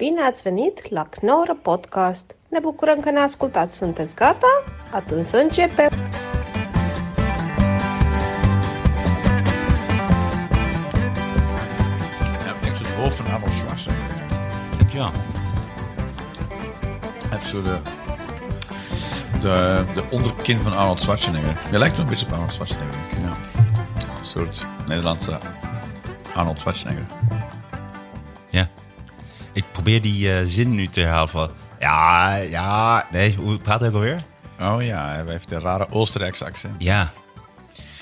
Bine ați venit la Knorr Podcast! Ne bucurăm că ne ascultați! Sunteți gata? Atunci să începem! Ja, ik zit van Arnold Schwarzenegger. Ja. Heb zo de, de, de onderkin van Arnold Schwarzenegger. Je lijkt wel een beetje op Arnold Schwarzenegger. Ja. Een soort Nederlandse Arnold Schwarzenegger. Probeer die eh, zin nu te herhalen van... Ja, ja... Nee, hoe praat hij ook alweer? Oh ja, hij heeft een rare Oostenrijkse accent. Ja.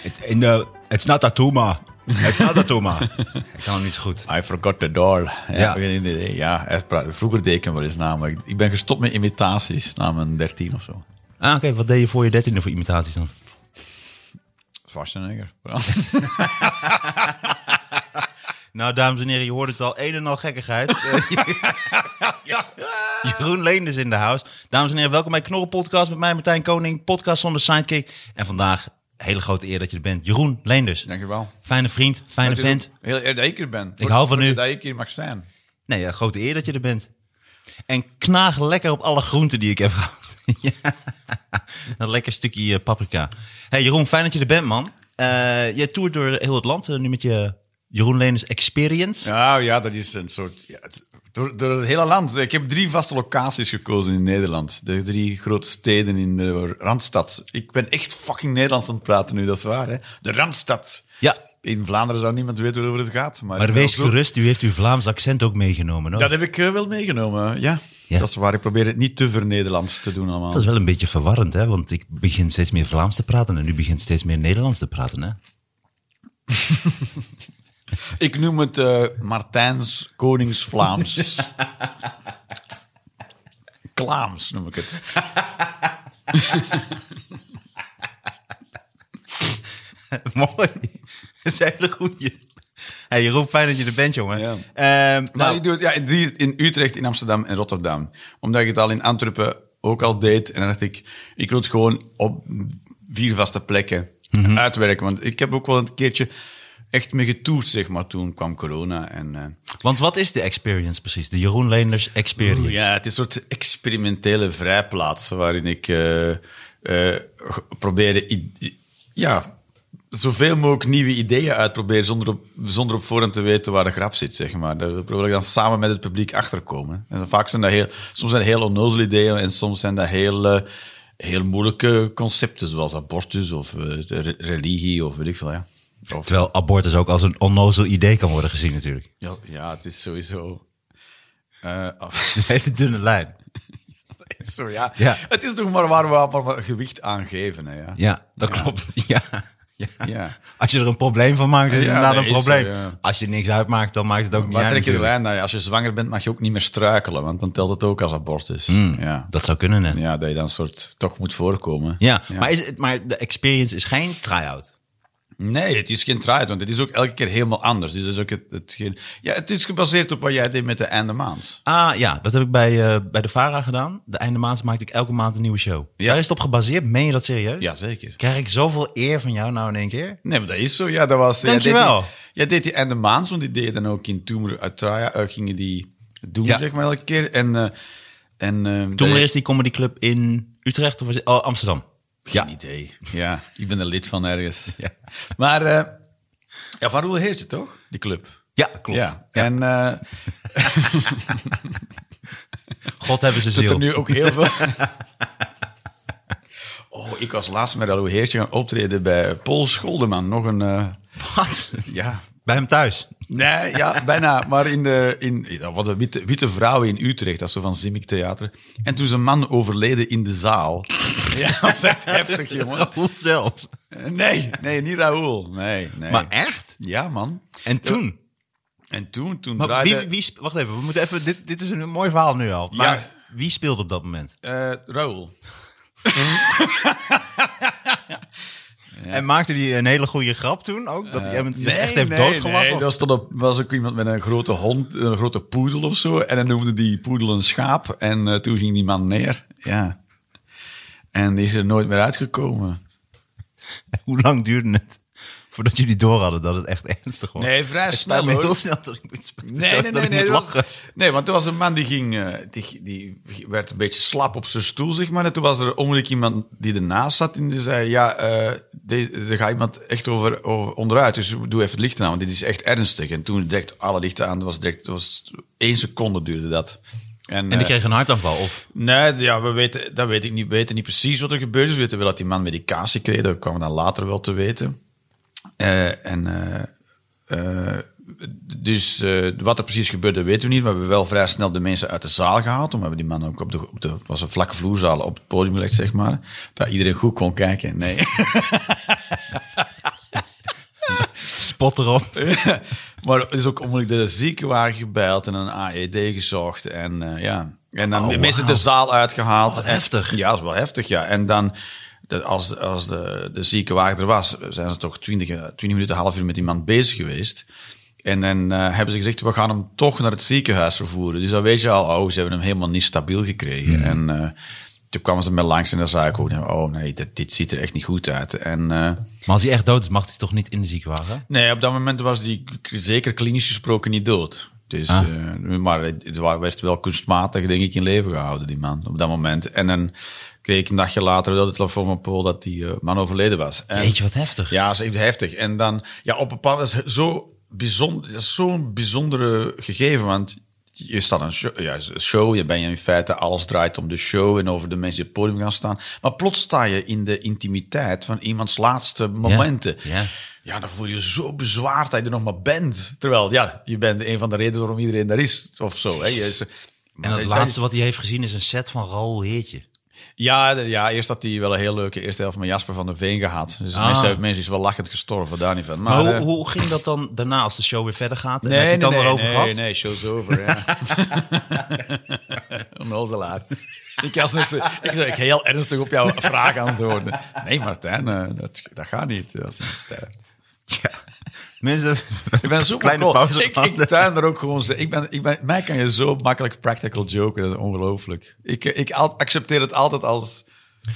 Het, in de, it's not a tumor. It's not a tumor. ik kan hem niet zo goed. I forgot the door. Ja, Ja. geen idee. ja vroeger deed ik hem wel eens na, maar ik, ben gestopt met imitaties na mijn 13 of zo. Ah, oké. Wat deed je voor je dertiende voor imitaties dan? Schwarzenegger. Nou, dames en heren, je hoort het al. Een en al gekkigheid. Jeroen Leenders in de house. Dames en heren, welkom bij Knorren Podcast met mij, Martijn Koning. Podcast zonder sidekick. En vandaag, hele grote eer dat je er bent. Jeroen Leenders. Dankjewel. Fijne vriend, fijne vent. Heel eer dat ik er ben. Ik hou van u. Dat ik hier mag zijn. Nee, ja, grote eer dat je er bent. En knaag lekker op alle groenten die ik heb gehad. ja. Een lekker stukje eh, paprika. Hey Jeroen, fijn dat je er bent, man. Eh je toert door heel het land eh, nu met je Jeroen Leners Experience. Nou ja, dat is een soort. Ja, het- door, door het hele land. Ik heb drie vaste locaties gekozen in Nederland. De drie grote steden in de Randstad. Ik ben echt fucking Nederlands aan het praten nu, dat is waar. Hè? De Randstad. Ja. In Vlaanderen zou niemand weten waarover het gaat. Maar, Maar wees gerust, u heeft uw Vlaams accent ook meegenomen. Hoor. Dat heb ik eh, wel meegenomen, ja. Ja. Dat is waar. Ik probeer het niet te ver-Nederlands te doen allemaal. Dat is wel een beetje verwarrend, hè? want ik begin steeds meer Vlaams te praten en u begint steeds meer Nederlands te praten. Hè? Ik noem het eh, Martijns Konings-Vlaams. Klaams noem ik het. Mooi. Dat is een hele goeie. Hey, Jeroen, fijn dat je er bent, jongen. Ja. Ehm, Maar nou, ik doe het ja, in Utrecht, in Amsterdam en Rotterdam. Omdat ik het al in Antwerpen ook al deed. En dan dacht ik, ik wil het gewoon op vier vaste plekken Mhm. uitwerken. Want ik heb ook wel een keertje echt mee getoerd, zeg maar. Toen kwam corona. En, eh, Want wat is de experience precies? De Jeroen Leenders experience. ja, het is een soort experimentele vrijplaats waarin ik g- probeerde ja, zoveel mogelijk nieuwe ideeën uitproberen zonder op, zonder op voorhand te weten waar de grap zit, zeg maar. Daar probeer ik dan samen met het publiek achterkomen. En vaak zijn dat heel, soms zijn dat heel onnozele ideeën en soms zijn dat heel, heel moeilijke concepten, zoals abortus of religie of weet ik veel, ja. Of, Terwijl abortus ook als een onnozel idee kan worden gezien natuurlijk. ja, ja, het is sowieso... eh, af- Een hele dunne lijn. Zo, ja. Ja. Het is toch maar waar we wat gewicht aan geven. Hè, ja. Ja, dat klopt. Ja. Ja. Ja. Als je er een probleem van maakt, is het Ja, inderdaad een probleem. ja. Als je niks uitmaakt, dan maakt het ook niet Waar uit trek je de lijn? Ja, als je zwanger bent, mag je ook niet meer struikelen, want dan telt het ook als abortus. ja. Hmm, Dat zou kunnen, hè? Ja, ja, dat je dan soort toch moet voorkomen. Maar, is het, maar de experience is geen try-out. Nee, het is geen try want het is ook elke keer helemaal anders. Dus het is ook het, het, geen, ja, het is gebaseerd op wat jij deed met de einde maand. Ah ja, dat heb ik bij, eh, bij de VARA gedaan. De einde maand maakte ik elke maand een nieuwe show. Ja. Daar is het op gebaseerd. Meen je dat serieus? Jazeker. Krijg ik zoveel eer van jou nou in één keer? Nee, maar dat is zo. Ja, dat was. Dankjewel. Jij deed die einde maand, want die deed je dan ook in Toemer uit Traya. eh, gingen die doen, Ja. zeg maar, elke keer. En, eh en, Toen er is die comedy club in Utrecht of oh, Amsterdam. Geen idee. Ja, ik ben een lid van ergens. Ja. Maar eh ja, van Roel Heertje, toch? Die club. Ja, klopt. Ja. En eh God hebben ze zit er ziel. nu ook heel veel... Oh, ik was laatst met Roel Heertje gaan optreden bij Paul Scholdeman. Nog een... eh, Wat? ja... Bij hem thuis. Nee, ja, bijna. Maar in de, in, ja, wat een witte, witte vrouwen in Utrecht, dat is zo van Zimmick Theater. En toen is een man overleden in de zaal. Ja, dat was echt heftig, jongen. Hoe zelf. Nee, nee, niet Raoul. Nee, nee. Maar echt? Ja, man. En toen? En toen, toen Maar draaide... wie, wie, wacht even, we moeten even, dit, dit is een mooi verhaal nu al. Maar Ja. wie speelde op dat moment? eh, Raoul. En maakte hij een hele goede grap toen ook? Dat hij hem echt heeft doodgelachen? Eh, Nee, er stond op, was ook iemand met een grote hond, een grote poedel of zo. En dan noemde die poedel een schaap. En eh, toen ging die man neer. Ja. En die is er nooit meer uitgekomen. Hoe lang duurde het Voordat jullie door hadden dat het echt ernstig was. Nee, vrij Het snel, hoor. heel snel dat ik moet spelen. Nee, nee, nee. Nee, was- nee, want er was een man die ging... eh, die, die werd een beetje slap op zijn stoel, zeg maar. En toen was er onmiddellijk iemand die ernaast zat en die zei... Ja, eh, de- er gaat iemand echt over, over onderuit, dus doe even het licht aan, want dit is echt ernstig. En toen direct alle lichten aan, was direct... Was één seconde duurde dat. En eh, die kreeg een hartaanval. Of Nee, ja, we weten, dat weet ik niet, we weten niet precies wat er gebeurd is. We weten wel dat die man medicatie kreeg, dat kwamen we dan later wel te weten. Eh, en, eh, eh, dus wat er precies gebeurde, weten we niet. We hebben wel vrij snel de mensen uit de zaal gehaald. We hebben die man ook op de, op de het was een vlakke vloerzaal op het podium gelegd, zeg maar. Dat iedereen goed kon kijken. Nee. spot erop. maar het is ook onmiddellijk de ziekenwagen gebeld en een AED gezocht. En ja, en dan Oh, de mensen wauw. de zaal uitgehaald. Heftig. Ja, dat is wel heftig, ja. En dan, de, als, als de, de ziekenwagen er was, zijn ze toch 20, eh, 20 minuten, half uur met die man bezig geweest. En dan eh, hebben ze gezegd, we gaan hem toch naar het ziekenhuis vervoeren. Dus dan weet je al, oh, ze hebben hem helemaal niet stabiel gekregen. En eh, toen kwamen ze met langs en dan zei ik ook, oh nee, dit, dit ziet er echt niet goed uit. En... eh, Maar als hij echt dood is, mag hij toch niet in de ziekenwagen? Nee, op dat moment was k- zeker klinisch gesproken niet dood. Dus, Ah. maar het het werd wel kunstmatig, denk ik, in leven gehouden, die man, op dat moment. En dan kreeg ik een dagje later wel de telefoon van Paul dat die eh, man overleden was. En, Weet je wat heftig? ja, dat is even heftig. En dan, ja, op een bepaald dat is zo bijzonder, dat is zo'n bijzondere gegeven, want je staat een show, ja, show, je bent in feite, alles draait om de show en over de mensen die op het podium gaan staan. Maar plots sta je in de intimiteit van iemands laatste momenten. ja. Ja, dan voel je je zo bezwaard dat je er nog maar bent. Terwijl, ja, je bent een van de redenen waarom iedereen daar is, of zo. Hè. Je En het dat- laatste wat hij heeft gezien is een set van Raoul Heertje. Ja, de- ja, eerst had hij wel een heel leuke eerste helft met Jasper van der Veen gehad. Dus Ah. mensen, mensen is wel lachend gestorven, daar niet van. Maar, Maar hoe, eh, hoe ging dat dan daarna als de show weer verder gaat? En Nee, heb je het dan nee, erover nee, gehad? Nee, nee, show's over. Ja. Ik was net zo- ik zou ik heel ernstig op jouw vraag antwoorden. Nee, Martijn, eh, dat, dat gaat niet als iemand sterft. Ja. Mensen, Ik ben zo kleine cool. pauze Ik, ik tuin er ook gewoon. Ik ben, ik ben, mij kan je zo makkelijk practical joken. Dat is ongelooflijk. Ik, ik accepteer het altijd als.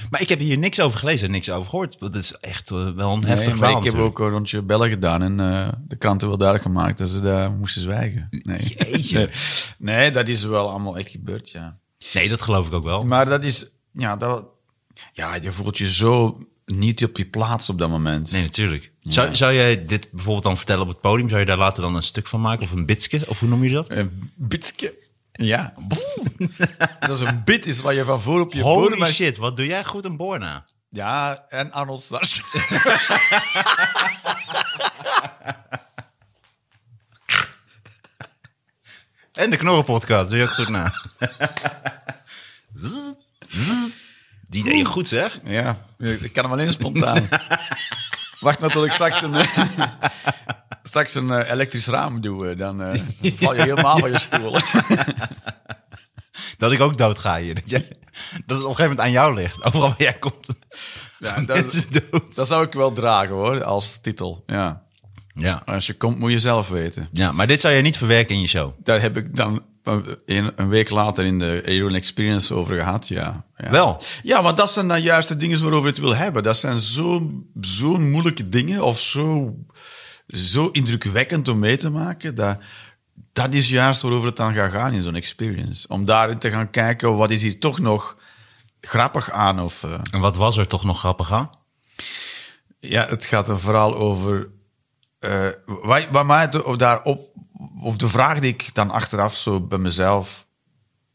Maar ik heb hier niks over gelezen en niks over gehoord. Dat is echt eh, wel een Nee, heftig maar verhaal ik heb ook een rondje bellen gedaan en eh, de kranten wel duidelijk gemaakt dat ze daar moesten zwijgen. Nee. Jeetje. nee, dat is wel allemaal echt gebeurd, ja. Nee, dat geloof ik ook wel. Maar dat is, ja, dat, ja, je voelt je zo niet op je plaats op dat moment. Nee, natuurlijk. Zou, zou jij dit bijvoorbeeld dan vertellen op het podium? Zou je daar later dan een stuk van maken? Of een bitske? Of hoe noem je dat? Een bitske. Ja. dat is een bit is wat je van voor op je Holy bodem... shit, wat doe jij goed een Borna? Ja, en Arnold Stars. En de Knorren-podcast, doe je ook goed na. Zzz, zzz. Die deed je goed, zeg. ja, ik kan hem alleen spontaan. Wacht maar tot ik straks een, straks een eh, elektrisch raam doe. eh, Dan eh, val je helemaal van je stoel. Dat ik ook dood ga hier. Dat, jij, dat het op een gegeven moment aan jou ligt. Overal waar jij komt. Ja, dat-. Dat zou ik wel dragen hoor, als titel. Ja. Ja. Als je komt, moet je zelf weten. ja, maar dit zou jij niet verwerken in je show. Daar heb ik dan een, een week later in de Aeron Experience over gehad, ja. ja. Wel? Ja, maar dat zijn dan juist de dingen waarover het wil hebben. Dat zijn zo'n zo'n moeilijke dingen of zo, zo indrukwekkend om mee te maken. Dat, dat is juist waarover het dan gaat gaan in zo'n experience. Om daarin te gaan kijken, wat is hier toch nog grappig aan? Of, eh, En wat was er toch nog grappig aan? ja, het gaat er vooral over. eh waar, waar mij daarop, of de vraag die ik dan achteraf zo bij mezelf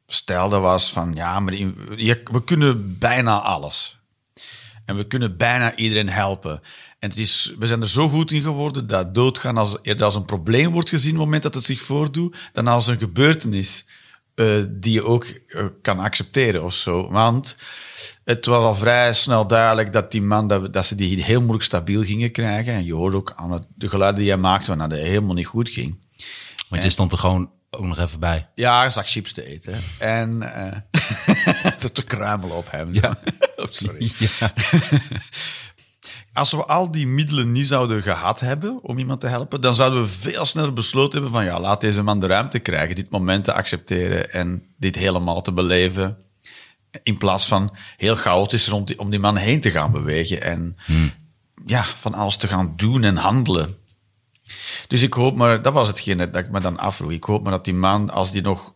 stelde, was: van ja, maar we kunnen bijna alles. En we kunnen bijna iedereen helpen. En het is, we zijn er zo goed in geworden dat doodgaan als, eerder als een probleem wordt gezien op het moment dat het zich voordoet, dan als een gebeurtenis eh, die je ook eh, kan accepteren of zo. Want het was al vrij snel duidelijk dat die man, dat, dat ze die heel moeilijk stabiel gingen krijgen. En je hoorde ook aan het, de geluiden die hij maakte, dat het helemaal niet goed ging. Want je stond er gewoon ook nog even bij. Ja, een zak chips te eten. En eh te kruimelen op hem. Ja. oh, sorry. Als we al die middelen niet zouden gehad hebben om iemand te helpen, dan zouden we veel sneller besloten hebben van ja, laat deze man de ruimte krijgen, dit moment te accepteren en dit helemaal te beleven. In plaats van heel chaotisch rond die, om die man heen te gaan bewegen. En ja, van alles te gaan doen en handelen. Dus ik hoop maar, dat was hetgeen dat ik me dan afvroeg. Ik hoop maar dat die man, als die nog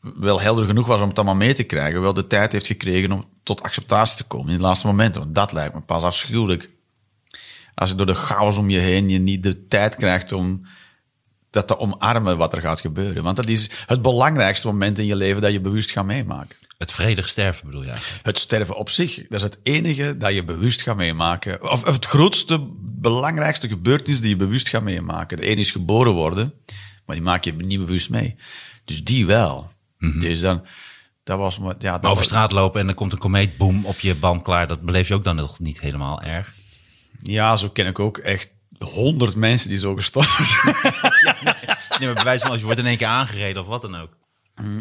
wel helder genoeg was om het allemaal mee te krijgen, wel de tijd heeft gekregen om tot acceptatie te komen in de laatste momenten. Want dat lijkt me pas afschuwelijk. Als je door de chaos om je heen je niet de tijd krijgt om dat te omarmen wat er gaat gebeuren. Want dat is het belangrijkste moment in je leven dat je bewust gaat meemaken. Het vredig sterven bedoel je? Het sterven op zich, dat is het enige dat je bewust gaat meemaken. Of, of het grootste, belangrijkste gebeurtenis die je bewust gaat meemaken. De ene is geboren worden, maar die maak je niet bewust mee. Dus die wel. Dus dan, dat was... Ja, dat Over straat lopen en dan komt een komeet, boem, op je band klaar. Dat beleef je ook dan nog niet helemaal erg. Ja, zo ken ik ook echt honderd mensen die zo gestorven zijn. Nee, maar van als je wordt in één keer aangereden of wat dan ook.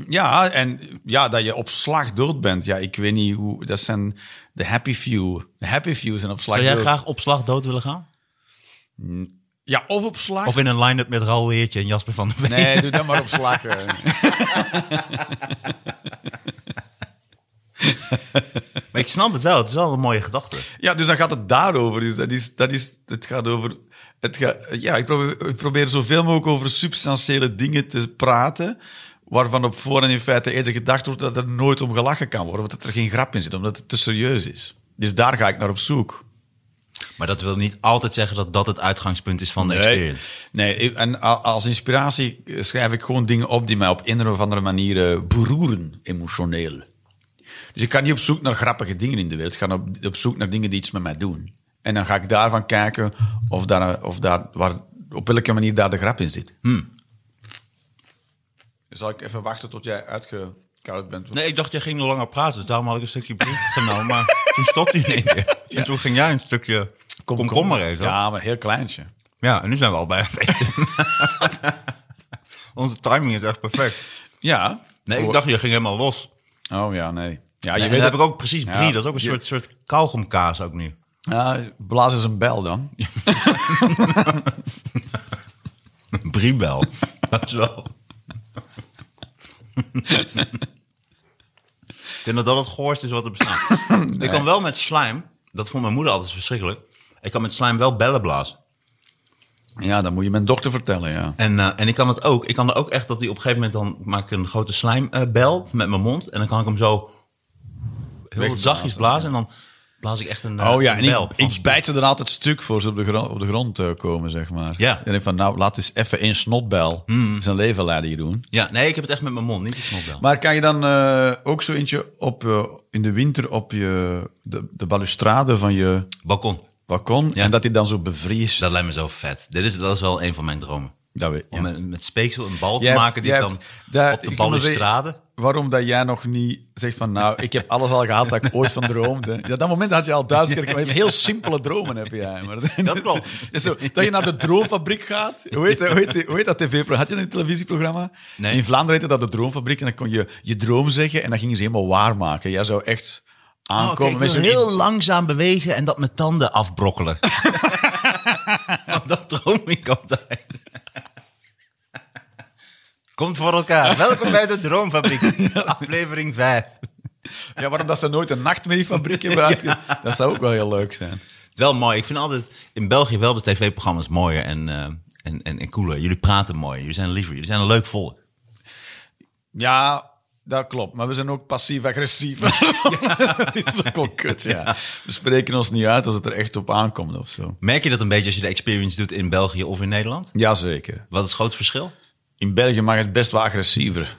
Ja, en ja, dat je op slag dood bent. Ja, ik weet niet hoe... Dat zijn de happy few. De happy few zijn op slag Zou jij dood. graag op slag dood willen gaan? Ja, of op slag. Of in een line-up met Raoul Heertje en Jasper van der Veen? Nee, doe dat maar op slag. eh. Maar ik snap het wel. Het is wel een mooie gedachte. Ja, dus dan gaat het daarover. Dus dat is, dat is, het gaat over... Het ja, ik probeer, ik probeer zoveel mogelijk over substantiële dingen te praten, waarvan op voorhand in feite eerder gedacht wordt dat er nooit om gelachen kan worden, of dat er geen grap in zit, omdat het te serieus is. Dus daar ga ik naar op zoek. Maar dat wil niet altijd zeggen dat dat het uitgangspunt is van de experience. Nee, en als inspiratie schrijf ik gewoon dingen op die mij op een of andere manier eh, beroeren, emotioneel. Dus ik ga niet op zoek naar grappige dingen in de wereld. Ik ga op, op zoek naar dingen die iets met mij doen. En dan ga ik daarvan kijken of daar, of daar, waar, op welke manier daar de grap in zit. Dus zal ik even wachten tot jij uitgekoud bent? Nee, ik dacht, jij ging nog langer praten. Daarom had ik een stukje brief genomen. Maar toen stopte hij in één keer. En toen ging jij een stukje komkommer eten. Ja. Ja, maar heel kleintje. ja, en nu zijn we al bij het eten. Onze timing is echt perfect. Ja. Nee, voor- ik dacht, je ging helemaal los. Oh ja, nee. Ja, Je weet weet heb ik ook precies brie. Ja, dat is ook een je- soort, soort kauwgomkaas ook nu. Ja, blaas eens een bel dan. Briebel. dat is wel... ik denk dat dat het goorste is wat er bestaat. Ik kan wel met slime, dat vond mijn moeder altijd verschrikkelijk. Ik kan met slime wel bellen blazen. Ja, dan moet je mijn dochter vertellen, ja. En, eh, en ik kan het ook. Ik kan er ook echt dat die op een gegeven moment dan maak ik een grote slijmbel met mijn mond. En dan kan ik hem zo heel Wegblazen, zachtjes blazen. En dan blaas ik echt een, Oh ja, een en ik, ik bijt ze er altijd stuk voor ze op de, grond, op de grond eh, komen, zeg maar. Ja. En ik van, nou, laat eens even één snotbel zijn leven leiden hier doen. Ja, nee, ik heb het echt met mijn mond, niet die snotbel. Maar kan je dan eh, ook zo eentje op, eh, in de winter op je, de, de balustrade van je Balkon. balkon Ja. en dat die dan zo bevriest? Dat lijkt me zo vet. Dit is, dat is wel een van mijn dromen. Dat weet Om met, met speeksel een bal te hebt- maken die dan daar- op de balustrade... Waarom dat jij nog niet zegt van, nou, ik heb alles al gehad dat ik ooit van droomde. Ja, dat moment had je al duizend keer. Heel simpele dromen heb jij. Maar Dat klopt. is zo, dat je naar de droomfabriek gaat. Hoe heet, hoe heet, hoe heet dat tv-programma? Had je een televisieprogramma? Nee. In Vlaanderen heette dat de droomfabriek. En dan kon je je droom zeggen en dan gingen ze helemaal waarmaken. Jij zou echt Oh, aankomen ik met wil zo'n heel langzaam bewegen en dat mijn tanden afbrokkelen. Dat droom ik altijd. Komt voor elkaar. Welkom bij de Droomfabriek. Aflevering 5. Ja, waarom dat ze nooit een nachtmerriefabriek hebben. Dat zou ook wel heel leuk zijn. Het is wel mooi. Ik vind altijd in België wel de tv-programma's mooier en, eh, en, en, en cooler. Jullie praten mooi. Jullie zijn liever. Jullie zijn een leuk volk. Ja, dat klopt. Maar we zijn ook passief-agressief. dat is ook wel kut, ja. We spreken ons niet uit als het er echt op aankomt of zo. Merk je dat een beetje als je de experience doet in België of in Nederland? Jazeker. Wat is het grote verschil? In België mag het best wel agressiever.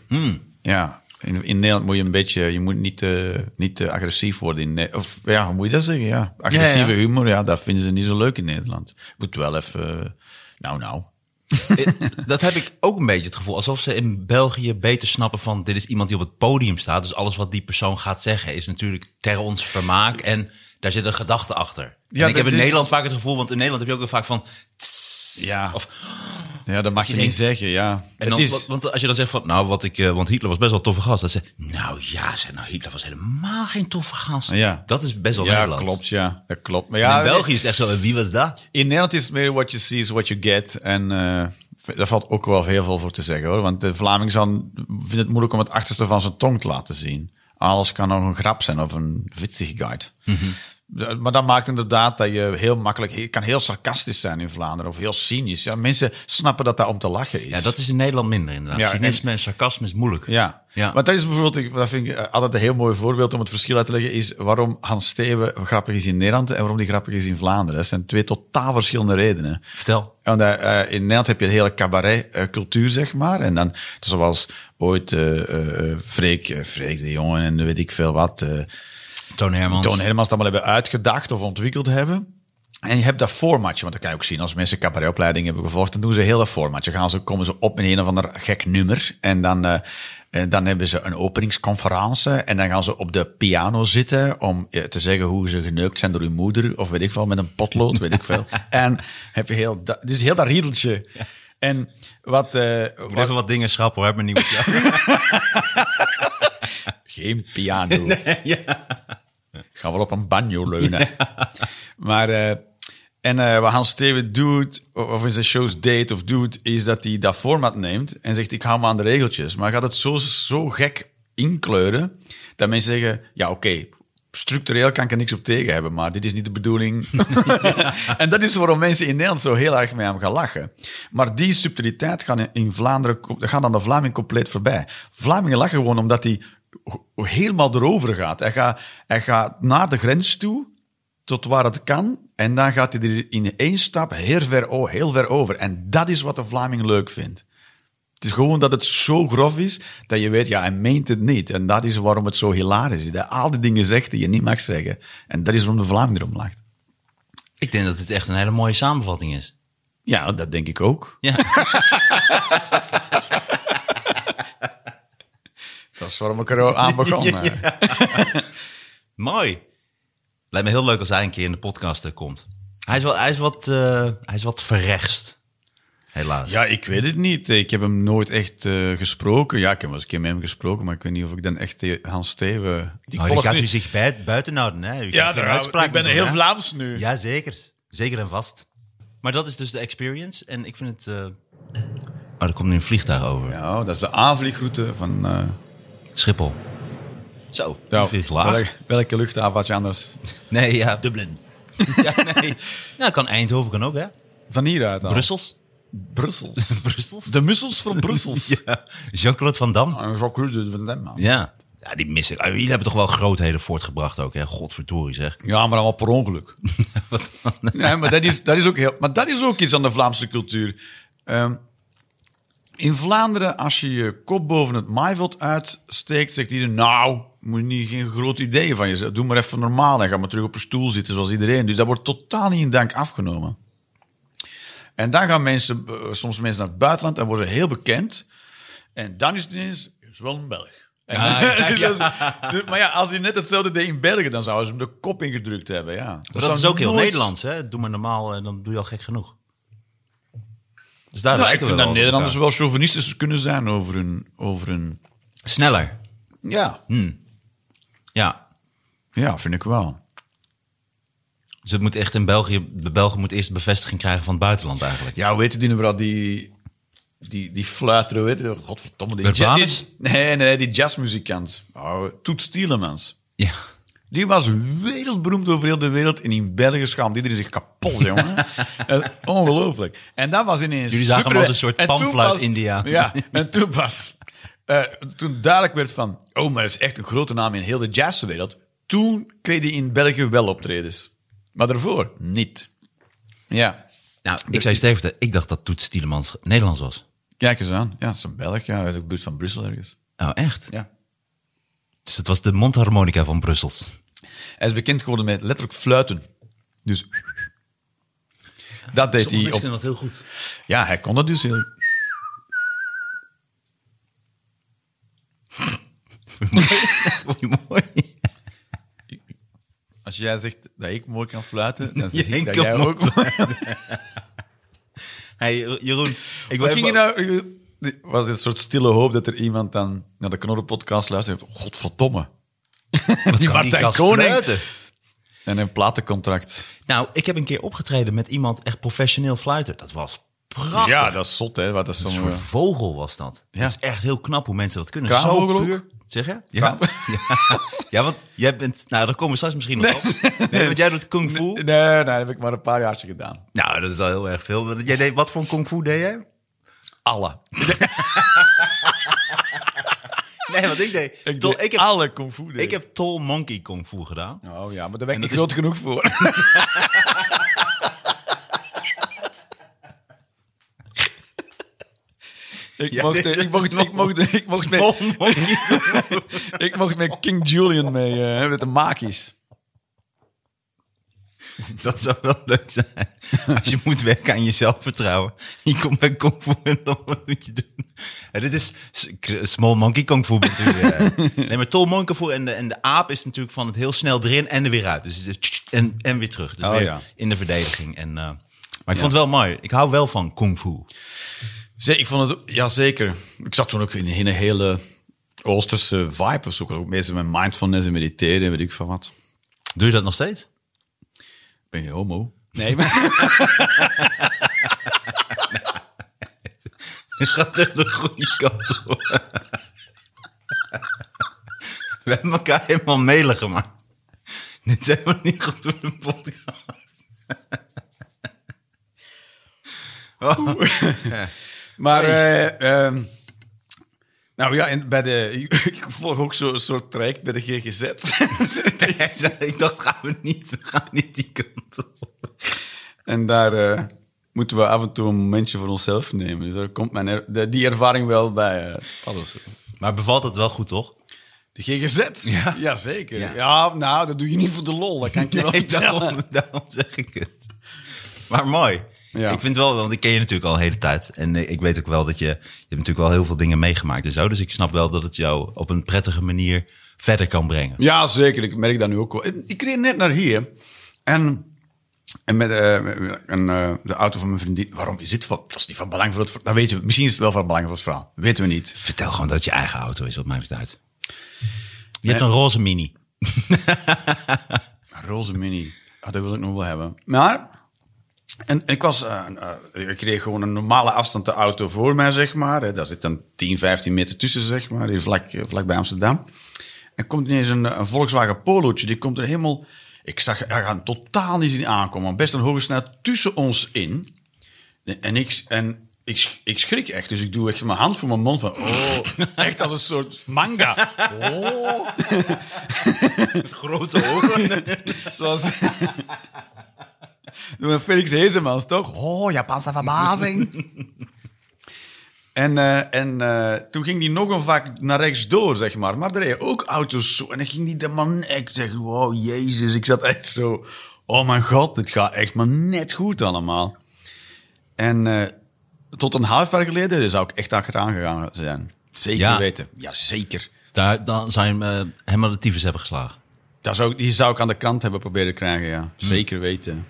Ja. In, in Nederland moet je een beetje... Je moet niet, te niet te agressief worden. In, of ja, hoe moet je dat zeggen? Ja. Agressieve Ja, ja. humor, ja, dat vinden ze niet zo leuk in Nederland. Moet wel even... Nou, nou. Eh, dat heb ik ook een beetje het gevoel. Alsof ze in België beter snappen van... dit is iemand die op het podium staat. Dus alles wat die persoon gaat zeggen... is natuurlijk ter ons vermaak. En daar zit een gedachte achter. Ja, en ik heb dat in is- Nederland vaak het gevoel... want in Nederland heb je ook heel vaak van... tss, Ja. Of, Ja, dat mag je, je niet zeggen, ja. en dan, is... want- als je dan zegt van... nou, wat ik... eh, want Hitler was best wel een toffe gast. Dan zeg nou ja, zeg, nou, Hitler was helemaal geen toffe gast. Ja. Dat is best wel ja, Nederlands. klopt, ja. Dat klopt. Maar ja, in België is het echt zo... en wie was dat? In Nederland is het meer what you see is what you get. En eh daar valt ook wel heel veel voor te zeggen hoor. Want de Vlaming vindt het moeilijk om het achterste van zijn tong te laten zien. Alles kan nog een grap zijn of een witzigheid. Maar dat maakt inderdaad dat je heel makkelijk... Je kan heel sarcastisch zijn in Vlaanderen of heel cynisch. Ja, mensen snappen dat dat om te lachen is. Ja, dat is in Nederland minder inderdaad. Ja, Cynisme en sarcasme is moeilijk. Ja. Ja. maar dat is bijvoorbeeld, dat vind ik eh, altijd een heel mooi voorbeeld om het verschil uit te leggen, is waarom Hans Steven grappig is in Nederland en waarom die grappig is in Vlaanderen. Dat zijn twee totaal verschillende redenen. Vertel. Want, eh, eh, in Nederland heb je een hele cabaret-cultuur, zeg maar. En dan, zoals ooit eh eh, Freek, eh, Freek de Jongen en weet ik veel wat, eh Toon Hermans. Toon Hermans allemaal hebben uitgedacht of ontwikkeld hebben. En je hebt dat formatje, want dat kan je ook zien als mensen cabaretopleiding hebben gevolgd, dan doen ze heel dat formatje. Gaan ze, komen ze op met een of ander gek nummer en dan, eh, en dan hebben ze een openingsconferentie en dan gaan ze op de piano zitten om eh, te zeggen hoe ze geneukt zijn door hun moeder of weet ik veel, met een potlood, weet ik veel. En heb je heel, dat, dus heel dat riedeltje. En wat, eh, moet wat- even wat dingen schrappen hoor, maar niet met jou. Geen piano. Ga wel op een banjo leunen. Maar, eh, en eh, wat Hans Steven doet, of in zijn shows deed of doet, is dat hij dat format neemt en zegt, ik hou me aan de regeltjes. Maar gaat het zo, zo gek inkleuren, dat mensen zeggen, ja oké, structureel kan ik er niks op tegen hebben, maar dit is niet de bedoeling. en dat is waarom mensen in Nederland zo heel erg mee hem gaan lachen. Maar die subtiliteit gaat in- Vlaanderen, gaat aan de Vlaming compleet voorbij. Vlamingen lachen gewoon omdat ho- helemaal erover gaat. Hij gaat, hij gaat naar de grens toe, tot waar het kan. En dan gaat hij er in één stap heel ver, heel ver over. En dat is wat de Vlaming leuk vindt. Het is gewoon dat het zo grof is, dat je weet, ja, hij meent het niet. En dat is waarom het zo hilarisch is. Dat al die dingen zegt die je niet mag zeggen. En dat is waarom de Vlaming erom lacht. Ik denk dat het echt een hele mooie samenvatting is. Ja, dat denk ik ook. Ja. Dat is waarom ik er aan begon. Mooi. Lijkt me heel leuk als hij een keer in de podcast eh, komt. Hij is, wel, hij, is wat, eh, hij is wat verrechtst. Helaas. Ja, ik weet het niet. Ik heb hem nooit echt eh, gesproken. Ja, ik heb wel eens een keer met hem gesproken, maar ik weet niet of ik dan echt Hans Steven... Die die volg gaat nu- u zich bij, buiten houden. Hè? U Ja, daar, uitspraak ik ben doen, heel hè? Vlaams nu. Ja, zeker. Zeker en vast. Maar dat is dus de experience. En ik vind het... eh, Oh, er komt nu een vliegtuig over. Ja, dat is de aanvliegroute van... eh, Schiphol. Zo, ja, laag. welke, welke luchthaven had je anders? Nee, ja. Dublin. ja, nee. Nou, kan Eindhoven kan ook, hè? Van hieruit al. Brussels. Brussels. Brussels. De mussels van Brussels. Ja. Jean-Claude Van Damme. Zo cool, dus van dem, man. Ja. Ja, die mis ik. Ah, Jullie hebben toch wel grootheden voortgebracht ook, hè? Godverdorie zeg. Ja, maar allemaal per ongeluk. nee, maar dat is, dat is ook heel, maar dat is ook iets aan de Vlaamse cultuur. Ehm, in Vlaanderen, als je je kop boven het maaiveld uitsteekt, zegt iedereen, nou, moet je niet geen groot idee van je. Doe maar even normaal en ga maar terug op een stoel zitten zoals iedereen. Dus dat wordt totaal niet in dank afgenomen. En dan gaan mensen, eh, soms mensen naar het buitenland en worden ze heel bekend. En dan is het ineens, is wel een Belg. Dus dus- maar ja, als hij net hetzelfde deed in België, dan zouden ze hem de kop ingedrukt hebben. Ja. Maar dat is ook heel Nederlands, hè? Doe maar normaal en dan doe je al gek genoeg. Dus daar Nou, ik lijken vind dat Nederlanders elkaar. wel chauvinistisch kunnen zijn over hun... Over hun Sneller. ja, Ja. ja, vind ik wel. Dus het moet echt in België... De Belgen moeten eerst bevestiging krijgen van het buitenland eigenlijk. Ja, hoe heet die? Die, die, die fluiter? Godverdomme. Die, ja- die- nee, nee, die jazzmuzikant. Oh, Toet Stielemans. Ja. Die was wereldberoemd over heel de wereld. En in België schaamde iedereen zich kapot, jongen. Is Ongelooflijk. En dat was ineens... Jullie zagen hem als een soort panfluit Indiaan. Ja, en toen pas... eh, toen duidelijk werd van... Oh, maar dat is echt een grote naam in heel de jazzwereld. Toen kreeg hij in België wel optredens. Maar daarvoor niet. Ja. Nou, ik zei vertellen, ik dacht dat Toet Stielemans Nederlands was. Kijk eens aan. Ja, het is een Belg. Ja, uit de buurt van Brussel ergens. Oh, echt? Ja. Dus het was de mondharmonica van Brussels. Hij is bekend geworden met letterlijk fluiten. Dus... Dat deed hij op... dat heel goed. Ja, hij kon dat dus heel... mooi. Als jij zegt dat ik mooi kan fluiten, dan zeg ik dat jij mooi ook mooi Hey, Jeroen, ik wil Wat ging je nou... Was dit een soort stille hoop dat er iemand dan naar de Knorren-podcast luistert? en Godverdomme. Die Martijn Koning. fluiten? En een platencontract. Nou, ik heb een keer opgetreden met iemand echt professioneel fluiten. Dat was prachtig. Ja, dat is zot, hè. Wat is Een soort vogel was dat. Ja. Dat is echt heel knap hoe mensen dat kunnen. Zo puur. Zeg je? Ja. ja. Ja, want jij bent... Nou, daar komen we straks misschien nog op. Nee, want jij doet kung fu. Nee, nee, dat heb ik maar een paar jaar gedaan. Nou, dat is al heel erg veel. Jij deed, wat voor kung fu deed jij? Alle. Nee, wat ik deed... Ik, tol- deed ik, heb, alle kung fu. deed ik heb Tall Monkey kung fu gedaan. Oh ja, maar daar ben ik niet is- groot genoeg voor. ik, Ja, mocht, dit is ik, mocht, ik, mocht, ik, mocht met, Monkey ik mocht met King Julian mee, eh, met de makies. Dat zou wel leuk zijn. Als je moet werken aan je zelfvertrouwen. Je komt bij Kung Fu en dan wat moet je doen? Ja, dit is Small Monkey Kung Fu. natuurlijk. nee, maar Tall Monkey Kung Fu en de, en de aap is natuurlijk van het heel snel erin en er weer uit. Dus en, en weer terug. Dus Oh, weer ja. in de verdediging. En, eh, maar ik vond het wel mooi. Ik hou wel van Kung Fu. Zee, ik vond het, ja zeker. Ik zat toen ook in, in een hele Oosterse vibe of zo. Ook meestal met mindfulness en mediteren en weet ik van wat. Doe je dat nog steeds? Ben je homo? Nee, maar... Het gaat echt de goede kant op. We hebben elkaar helemaal mailen gemaakt. Dit is helemaal niet goed voor de podcast. Oh. Maar, eh, ehm, nou ja, en bij de, ik volg ook zo'n soort traject bij de GGZ. Ik dacht, gaan we niet, we gaan niet die kant op. en daar eh, moeten we af en toe een momentje voor onszelf nemen. Dus daar komt mijn er- de- die ervaring wel bij. eh, alles. Maar bevalt het wel goed, toch? De GGZ? Ja. Jazeker. Ja. Ja. nou, dat doe je niet voor de lol. Dat kan ik je wel vertellen. daarom, daarom zeg ik het. Maar mooi. Ja. Ik vind wel, want ik ken je natuurlijk al een hele tijd. En ik weet ook wel dat je, je hebt natuurlijk wel heel veel dingen meegemaakt en zo. Dus ik snap wel dat het jou op een prettige manier verder kan brengen. Ja, zeker. Ik merk dat nu ook wel. Ik reed net naar hier. En, en met, eh, en, eh, de auto van mijn vriendin. Waarom is dit van? Dat is niet van belang voor het verhaal. Dat weten we. Misschien is het wel van belang voor het verhaal. Weten we niet. Vertel gewoon dat het je eigen auto is, wat maakt het uit. Je hebt een roze mini. Een roze mini. Ah, dat wil ik nog wel hebben. Maar. En, en ik was. eh, eh, ik kreeg gewoon een normale afstand de auto voor mij, zeg maar. Daar zit dan 10, 15 meter tussen, zeg maar. Hier vlak, eh, vlak bij Amsterdam. En komt ineens een, een Volkswagen Polootje. Die komt er helemaal. Ik zag er gaan totaal niet zien aankomen. Best een hoge snelheid tussen ons in. En ik, en ik, ik schrik echt. Dus ik doe echt mijn hand voor mijn mond van... Oh, echt als een soort manga. Oh. Grote ogen. Zoals... Doe een Felix Hezemans, toch? Oh, Japanse verbazing. en en, en eh, toen ging die nog een vak naar rechts door, zeg maar. Maar er reden ook auto's zo. En dan ging die de man... Ik zeg, wow, jezus. Ik zat echt zo... Oh mijn god, dit gaat echt maar net goed allemaal. En eh, tot een half jaar geleden zou ik echt achteraan gegaan zijn. Zeker Ja. weten. Ja, zeker. Daar, dan zou je hem eh, helemaal de tyfus hebben geslagen. Dat zou, die zou ik aan de kant hebben proberen te krijgen, ja. Zeker weten.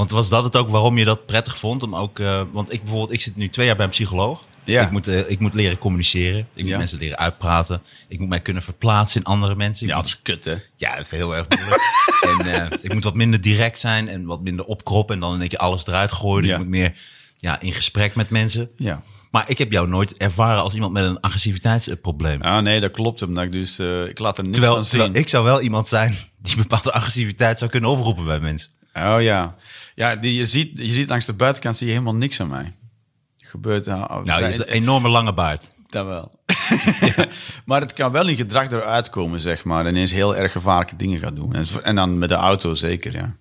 Want was dat het ook waarom je dat prettig vond? Om ook, eh, want ik bijvoorbeeld, ik zit nu twee jaar bij een psycholoog. Ja. Ik, moet, eh, ik moet leren communiceren. Ik moet mensen leren uitpraten. Ik moet mij kunnen verplaatsen in andere mensen. Ik Ja, moet- dat is kut, hè? Ja, dat is heel erg moeilijk. en eh, ik moet wat minder direct zijn en wat minder opkroppen. En dan in één keer alles eruit gooien. Dus Ja. ik moet meer ja, in gesprek met mensen. Ja. Maar ik heb jou nooit ervaren als iemand met een agressiviteitsprobleem. Ah, nee, dat klopt. Omdat ik dus, ik laat er niks terwijl, van zien. terwijl ik zou wel iemand zijn die een bepaalde agressiviteit zou kunnen oproepen bij mensen. Oh ja. Ja, die, je, ziet, je ziet langs de buitenkant zie je helemaal niks aan mij. Gebeurt nou, Nou, je hebt een enorme lange baard. dat wel. maar het kan wel in gedrag eruit komen, zeg maar. En ineens heel erg gevaarlijke dingen gaat doen. En, en dan met de auto zeker, ja.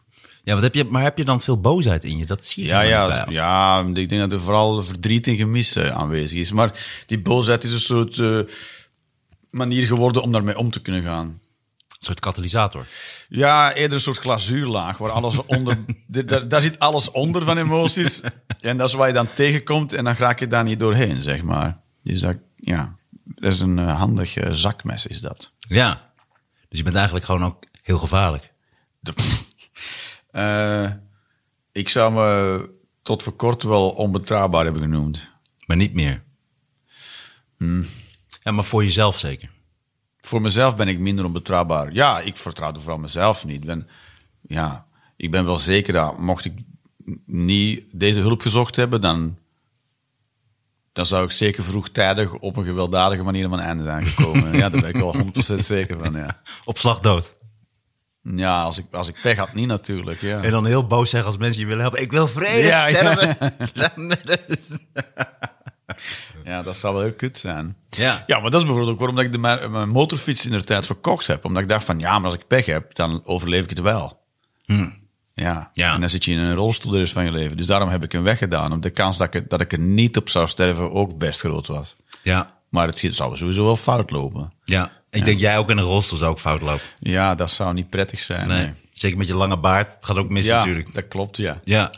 Ja, wat heb je, maar heb je dan veel boosheid in je? Dat zie je Ja, ja, ja, ik denk dat er vooral verdriet en gemis eh, aanwezig is. Maar die boosheid is een soort eh, manier geworden om daarmee om te kunnen gaan. Een soort katalysator. Ja, eerder een soort glazuurlaag waar alles onder. daar, daar zit alles onder van emoties. En dat is waar je dan tegenkomt en dan raak je daar niet doorheen, zeg maar. Dus dat, ja, dat is een eh, handig eh, zakmes, is dat. Ja. Dus je bent eigenlijk gewoon ook heel gevaarlijk. De- Eh, ik zou me tot voor kort wel onbetrouwbaar hebben genoemd. Maar niet meer. Hmm. Ja, maar voor jezelf zeker. Voor mezelf ben ik minder onbetrouwbaar. Ja, ik vertrouwde vooral mezelf niet. Ik Ben, ja, ik ben wel zeker dat mocht ik niet deze hulp gezocht hebben, dan, dan zou ik zeker vroegtijdig op een gewelddadige manier aan mijn einde zijn gekomen. ja, daar ben ik wel 100% zeker van, ja. Op slag dood. Ja, als ik, als ik pech had, niet natuurlijk, ja. En dan heel boos zeggen als mensen je willen helpen. Ik wil vrede ja. sterven. Ja, dat zou wel heel kut zijn. Ja. Ja, maar dat is bijvoorbeeld ook waarom ik de, mijn, motorfiets in de tijd verkocht heb. Omdat ik dacht van, ja, maar als ik pech heb, dan overleef ik het wel. Ja. Ja. en dan zit je in een rolstoel de rest van je leven. Dus daarom heb ik hem weggedaan. Omdat de kans dat ik, dat ik er niet op zou sterven ook best groot was. ja. Maar het zou sowieso wel fout lopen. Ja. Ik denk jij ook in een rolstoel zou ook fout lopen. Ja, dat zou niet prettig zijn. Nee. nee. Zeker met je lange baard. Gaat ook mis Ja, natuurlijk. dat klopt, ja. Ja.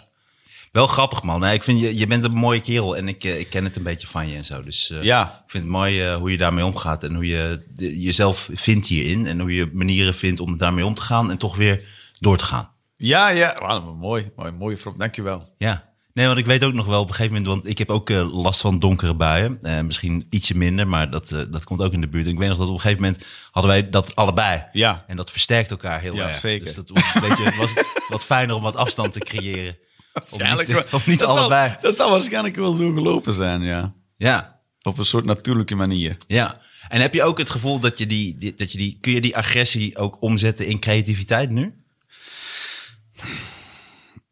Wel grappig, man. Nee, ik vind je, je bent een mooie kerel en ik, eh, ik ken het een beetje van je en zo. Dus eh, Ja. ik vind het mooi eh, hoe je daarmee omgaat en hoe je de- jezelf vindt hierin. En hoe je manieren vindt om daarmee om te gaan en toch weer door te gaan. Ja, ja. Wauw, mooi. mooi. Mooie vrouw. Dankjewel. Ja. Nee, want ik weet ook nog wel op een gegeven moment, want ik heb ook last van donkere buien. Misschien ietsje minder, maar dat, dat komt ook in de buurt. En ik weet nog dat op een gegeven moment hadden wij dat allebei. Ja. En dat versterkt elkaar heel Ja, erg. zeker. Dus dat was, een beetje, was het wat fijner om wat afstand te creëren. Waarschijnlijk Of niet, of niet dat zal- allebei. dat zal waarschijnlijk wel zo gelopen zijn, ja. Ja, Op een soort natuurlijke manier. Ja, en heb je ook het gevoel dat je die, die- dat je die, kun je die agressie ook omzetten in creativiteit nu?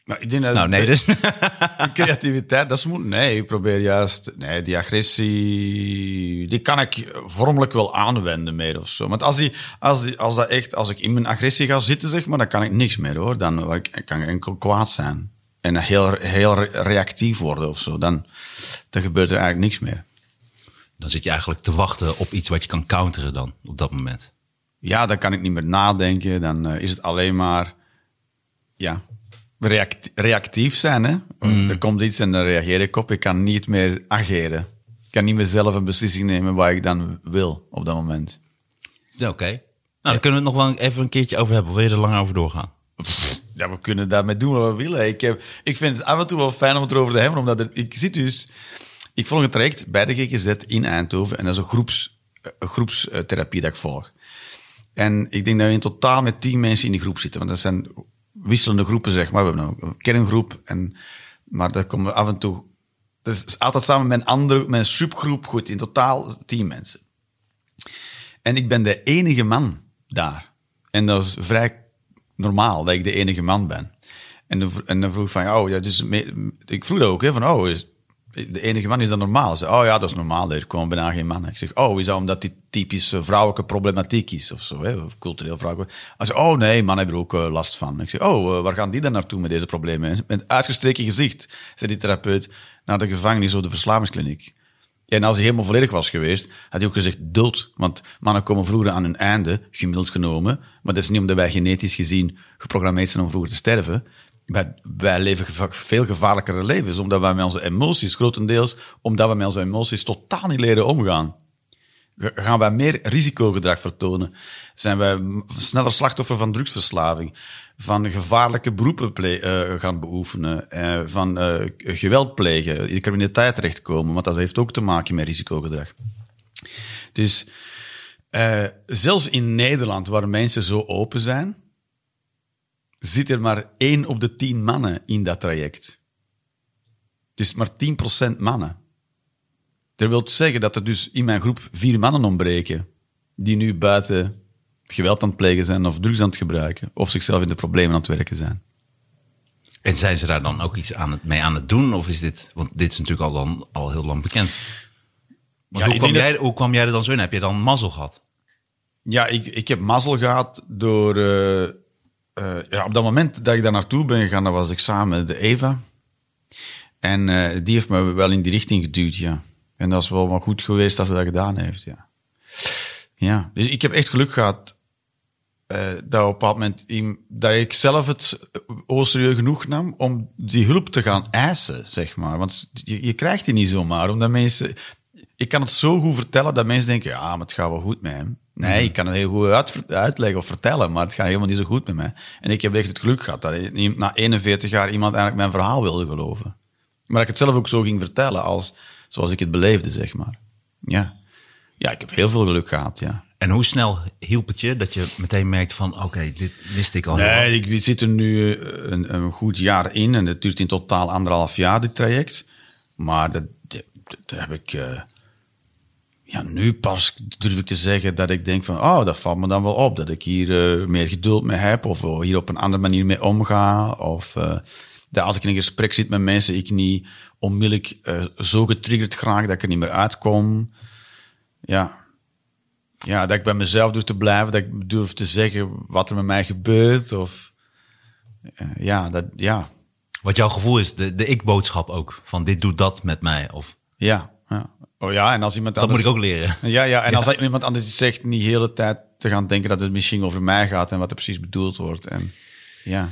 Maar ik denk dat Nou, nee, dus. Creativiteit, dat is moet. Nee, ik probeer juist. Nee, die agressie. Die kan ik vormelijk wel aanwenden meer of zo. Want als, die, als, die, als dat echt. Als ik in mijn agressie ga zitten, zeg maar. dan kan ik niks meer hoor. Dan kan ik enkel kwaad zijn. En heel, heel re- reactief worden of zo. Dan, dan gebeurt er eigenlijk niks meer. Dan zit je eigenlijk te wachten op iets wat je kan counteren dan, op dat moment. Ja, dan kan ik niet meer nadenken. Dan eh, is het alleen maar. Ja. React, reactief zijn, hè? Er komt iets en dan reageer ik op. Ik kan niet meer ageren. Ik kan niet meer zelf een beslissing nemen waar ik dan wil op dat moment. Oké. Nou, daar kunnen we het nog wel even een keertje over hebben. Of wil je er lang over doorgaan? Ja, we kunnen daarmee doen wat we willen. Ik, heb, ik vind het af en toe wel fijn om het erover te hebben, omdat ik zit dus... Ik volg een traject bij de GGZ in Eindhoven en dat is een, groeps, een groepstherapie dat ik volg. En ik denk dat we in totaal met tien mensen in die groep zitten, want dat zijn wisselende groepen, zeg maar. We hebben een kerngroep, en, maar daar komen we af en toe... Dat is altijd samen met een andere, een subgroep, goed, in totaal tien mensen. En ik ben de enige man daar. En dat is vrij normaal dat ik de enige man ben. En dan, en dan vroeg ik van, oh ja, dus ik vroeg ook, hè, van, oh, is, de enige man is dat normaal? Ze, oh ja, dat is normaal, er komen bijna geen mannen. Ik zeg, oh, is dat omdat die typische vrouwelijke problematiek is of zo, hè, of cultureel vrouwelijk? Hij zei, oh nee, mannen hebben er ook eh, last van. Ik zeg, oh, eh, waar gaan die dan naartoe met deze problemen? Met uitgestreken gezicht, zei die therapeut, naar de gevangenis of de verslavingskliniek. En als hij helemaal volledig was geweest, had hij ook gezegd dood. Want mannen komen vroeger aan hun einde, gemiddeld genomen. Maar dat is niet omdat wij genetisch gezien geprogrammeerd zijn om vroeger te sterven. Wij, wij leven veel gevaarlijkere levens, omdat wij met onze emoties, grotendeels, omdat we met onze emoties totaal niet leren omgaan. Ga- Gaan wij meer risicogedrag vertonen? Zijn wij sneller slachtoffer van drugsverslaving? Van gevaarlijke beroepen eh, gaan beoefenen? eh, van eh, geweld plegen? In de criminaliteit terechtkomen? Want dat heeft ook te maken met risicogedrag. Dus zelfs in Nederland, waar mensen zo open zijn, zit er maar één op de tien mannen in dat traject. Dus maar 10% mannen. Dat wil zeggen dat er dus in mijn groep vier mannen ontbreken. Die nu buiten geweld aan het plegen zijn of drugs aan het gebruiken. Of zichzelf in de problemen aan het werken zijn. En zijn ze daar dan ook iets aan het, mee aan het doen? Of is dit, want dit is natuurlijk al, dan, al heel lang bekend. Ja, hoe, kwam jij, hoe kwam jij er dan zo in? Heb je dan mazzel gehad? Ja, ik, ik heb mazzel gehad door... eh, eh, ja, op dat moment dat ik daar naartoe ben gegaan, dat was ik samen met de Eva. En eh, die heeft me wel in die richting geduwd, ja. En dat is wel maar goed geweest dat ze dat gedaan heeft, ja. Ja, dus ik heb echt geluk gehad eh, dat op een bepaald moment iem- dat ik zelf het serieus genoeg nam om die hulp te gaan eisen, zeg maar. Want je, je krijgt die niet zomaar, omdat mensen... Ik kan het zo goed vertellen dat mensen denken, ja, maar het gaat wel goed met hem. Nee, ik kan het heel goed uit, uitleggen of vertellen, maar het gaat helemaal niet zo goed met mij. En ik heb echt het geluk gehad dat na 41 jaar iemand eigenlijk mijn verhaal wilde geloven. Maar dat ik het zelf ook zo ging vertellen, als, zoals ik het beleefde, zeg maar. Ja. Ja, ik heb heel veel geluk gehad, ja. En hoe snel hielp het je dat je meteen merkte van... oké, dit wist ik al. Nee, ik zit er nu eh, een, een goed jaar in en het duurt in totaal anderhalf jaar, dit traject. Maar dat, dat, dat heb ik... eh, ja, nu pas durf ik te zeggen dat ik denk van... oh, dat valt me dan wel op, dat ik hier eh, meer geduld mee heb... of hier op een andere manier mee omga. Of dat als ik in een gesprek zit met mensen... ik niet onmiddellijk eh, zo getriggerd raak dat ik er niet meer uitkom. Ja, ja, dat ik bij mezelf durf te blijven, dat ik durf te zeggen wat er met mij gebeurt. Of eh, ja, dat, ja, Wat jouw gevoel is, de, de ik-boodschap ook. Van dit doet dat met mij. Of ja, ja. Oh ja, en als iemand dat moet ik ook leren. Ja, ja, en als iemand anders iets zegt, niet de hele tijd te gaan denken dat het misschien over mij gaat en wat er precies bedoeld wordt. En ja,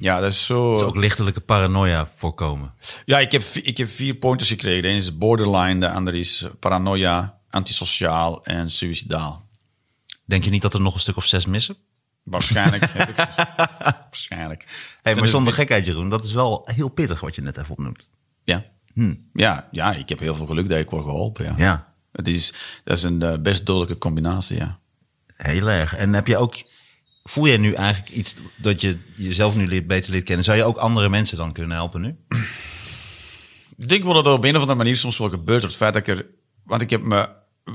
ja, dat is zo. Dus ook lichtelijke paranoia voorkomen. Ja, ik heb, ik heb vier pointers gekregen. De ene is borderline, de andere is paranoia, antisociaal en suicidaal. Denk je niet dat er nog een stuk of zes missen? Waarschijnlijk heb ik. Waarschijnlijk. Hey, maar er zonder gekheid, Jeroen. Dat is wel heel pittig wat je net even opnoemt. Ja. Ja, ja, ik heb heel veel geluk dat ik word geholpen. Ja. Ja, Het is, dat is een eh, best dodelijke combinatie, ja. heel erg. En heb je ook... Voel je nu eigenlijk iets dat je jezelf nu beter leert kennen? Zou je ook andere mensen dan kunnen helpen nu? Ik denk wel dat er op een of andere manier soms wel gebeurt. Het feit dat ik er... Want ik heb me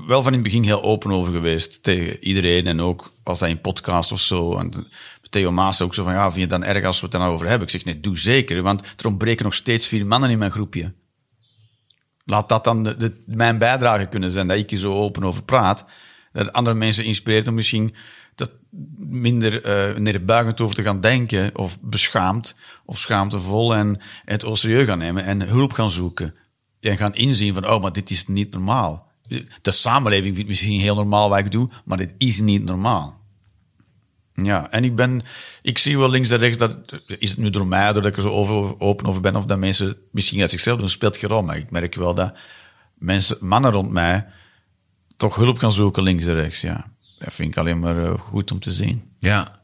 wel van in het begin heel open over geweest tegen iedereen. En ook als dat in podcast of zo. En Theo Maas ook zo van, ja, vind je het dan erg als we het nou over hebben? Ik zeg, nee, doe zeker. Want er ontbreken nog steeds vier mannen in mijn groepje. Laat dat dan de- mijn bijdrage kunnen zijn, dat ik hier zo open over praat. Dat andere mensen inspireert om misschien dat minder eh neerbuigend over te gaan denken, of beschaamd, of schaamtevol, en het serieus gaan nemen en hulp gaan zoeken. En gaan inzien van, oh, maar dit is niet normaal. De samenleving vindt misschien heel normaal wat ik doe, maar dit is niet normaal. Ja, en ik ben, ik zie wel links en rechts dat, is het nu door mij, doordat ik er zo open over ben, of dat mensen misschien uit zichzelf doen, speelt geen rol. Maar ik merk wel dat mensen, mannen rond mij, toch hulp gaan zoeken links en rechts. Ja, dat vind ik alleen maar eh, goed om te zien. Ja.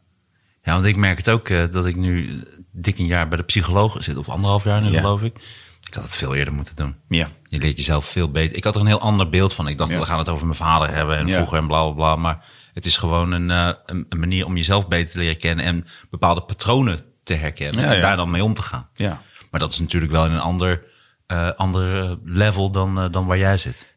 Ja, want ik merk het ook eh, dat ik nu dik een jaar bij de psycholoog zit. Of anderhalf jaar nu, Ja. geloof ik. Ik had het veel eerder moeten doen. Ja, Je leert jezelf veel beter. Ik had er een heel ander beeld van. Ik dacht, Ja. we gaan het over mijn vader hebben en Ja. vroeger en bla bla bla. Maar het is gewoon een, eh, een, een manier om jezelf beter te leren kennen en bepaalde patronen te herkennen Ja, en daar dan mee om te gaan. ja. Maar dat is natuurlijk wel in een ander, ander level dan, dan waar jij zit.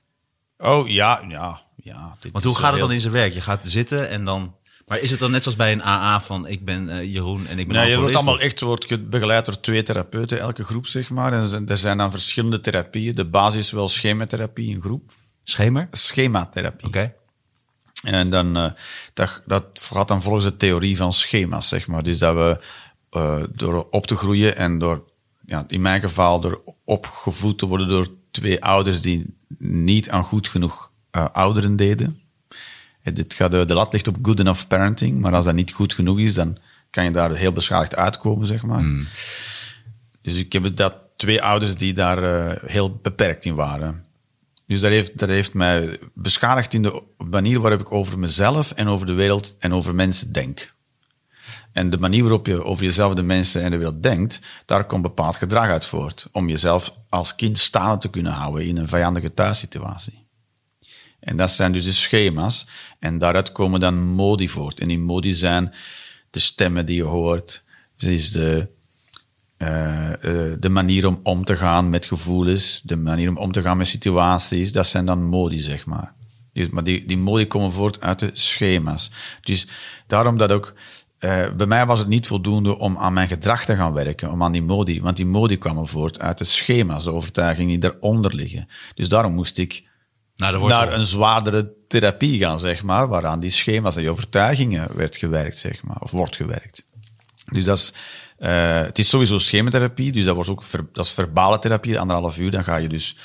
Oh, ja, ja, ja. Dit Want hoe gaat het heel- dan in zijn werk? Je gaat zitten en dan. Maar is het dan net zoals bij een AA van ik ben eh, Jeroen en ik ben Nee, je wordt allemaal echt wordt ge- begeleid door twee therapeuten, elke groep zeg maar. En er zijn- dan verschillende therapieën. De basis is wel schematherapie, een groep. Schemer? Oké. Schematherapie. En dan, eh, dat, dat gaat dan volgens de theorie van schema's, zeg maar. Dus dat we eh, door op te groeien en door, ja, in mijn geval, door opgevoed te worden door twee ouders die niet aan goed genoeg eh, ouderen deden. Eh, dit gaat, de lat ligt op good enough parenting, maar als dat niet goed genoeg is, dan kan je daar heel beschadigd uitkomen, zeg maar. Dus ik heb dat twee ouders die daar eh, heel beperkt in waren. Dus dat heeft, dat heeft mij beschadigd in de manier waarop ik over mezelf en over de wereld en over mensen denk. En de manier waarop je over jezelf, de mensen en de wereld denkt, daar komt bepaald gedrag uit voort. Om jezelf als kind staande te kunnen houden in een vijandige thuissituatie. En dat zijn dus de schema's. En daaruit komen dan modi voort. En die modi zijn de stemmen die je hoort. Het is de, eh, eh, de manier om om te gaan met gevoelens, de manier om om te gaan met situaties, dat zijn dan modi, zeg maar. Dus, maar die, die modi komen voort uit de schema's. Dus daarom dat ook, eh, bij mij was het niet voldoende om aan mijn gedrag te gaan werken, om aan die modi, want die modi kwamen voort uit de schema's, de overtuigingen die eronder liggen. Dus daarom moest ik Naar een zwaardere therapie gaan, zeg maar, waaraan die schema's en die overtuigingen werd gewerkt, zeg maar, of wordt gewerkt. Dus dat is, eh, het is sowieso schematherapie, dus dat, wordt ook dat is verbale therapie, anderhalf uur. Dan ga je dus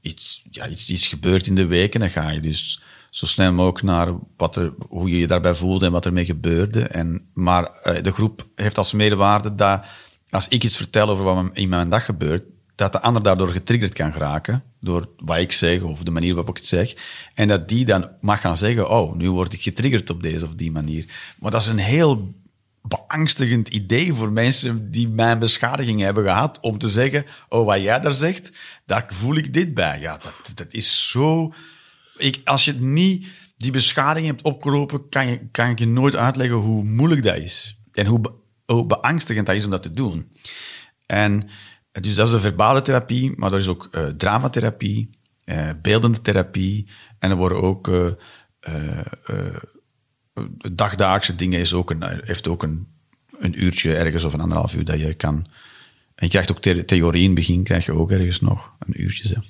iets, ja, iets, gebeurt in de week en dan ga je dus zo snel mogelijk naar wat er, hoe je je daarbij voelde en wat ermee gebeurde. En, maar eh, de groep heeft als medewaarde dat als ik iets vertel over wat in mijn dag gebeurt, dat de ander daardoor getriggerd kan geraken door wat ik zeg of de manier waarop ik het zeg. En dat die dan mag gaan zeggen, oh, nu word ik getriggerd op deze of die manier. Maar dat is een heel beangstigend idee voor mensen die mijn beschadiging hebben gehad, om te zeggen, oh, wat jij daar zegt, daar voel ik dit bij. Ja, dat, dat is zo... Ik, als je niet die beschadiging hebt opgelopen, kan, je, kan ik je nooit uitleggen hoe moeilijk dat is. En hoe, hoe beangstigend dat is om dat te doen. En dus dat is de verbale therapie, maar er is ook eh, dramatherapie, eh, beeldende therapie. En er worden ook eh, dagdaagse dingen, is ook een, heeft ook een, een uurtje ergens of een anderhalf uur dat je kan. En je krijgt ook the- theorie in het begin, krijg je ook ergens nog een uurtje. Zo.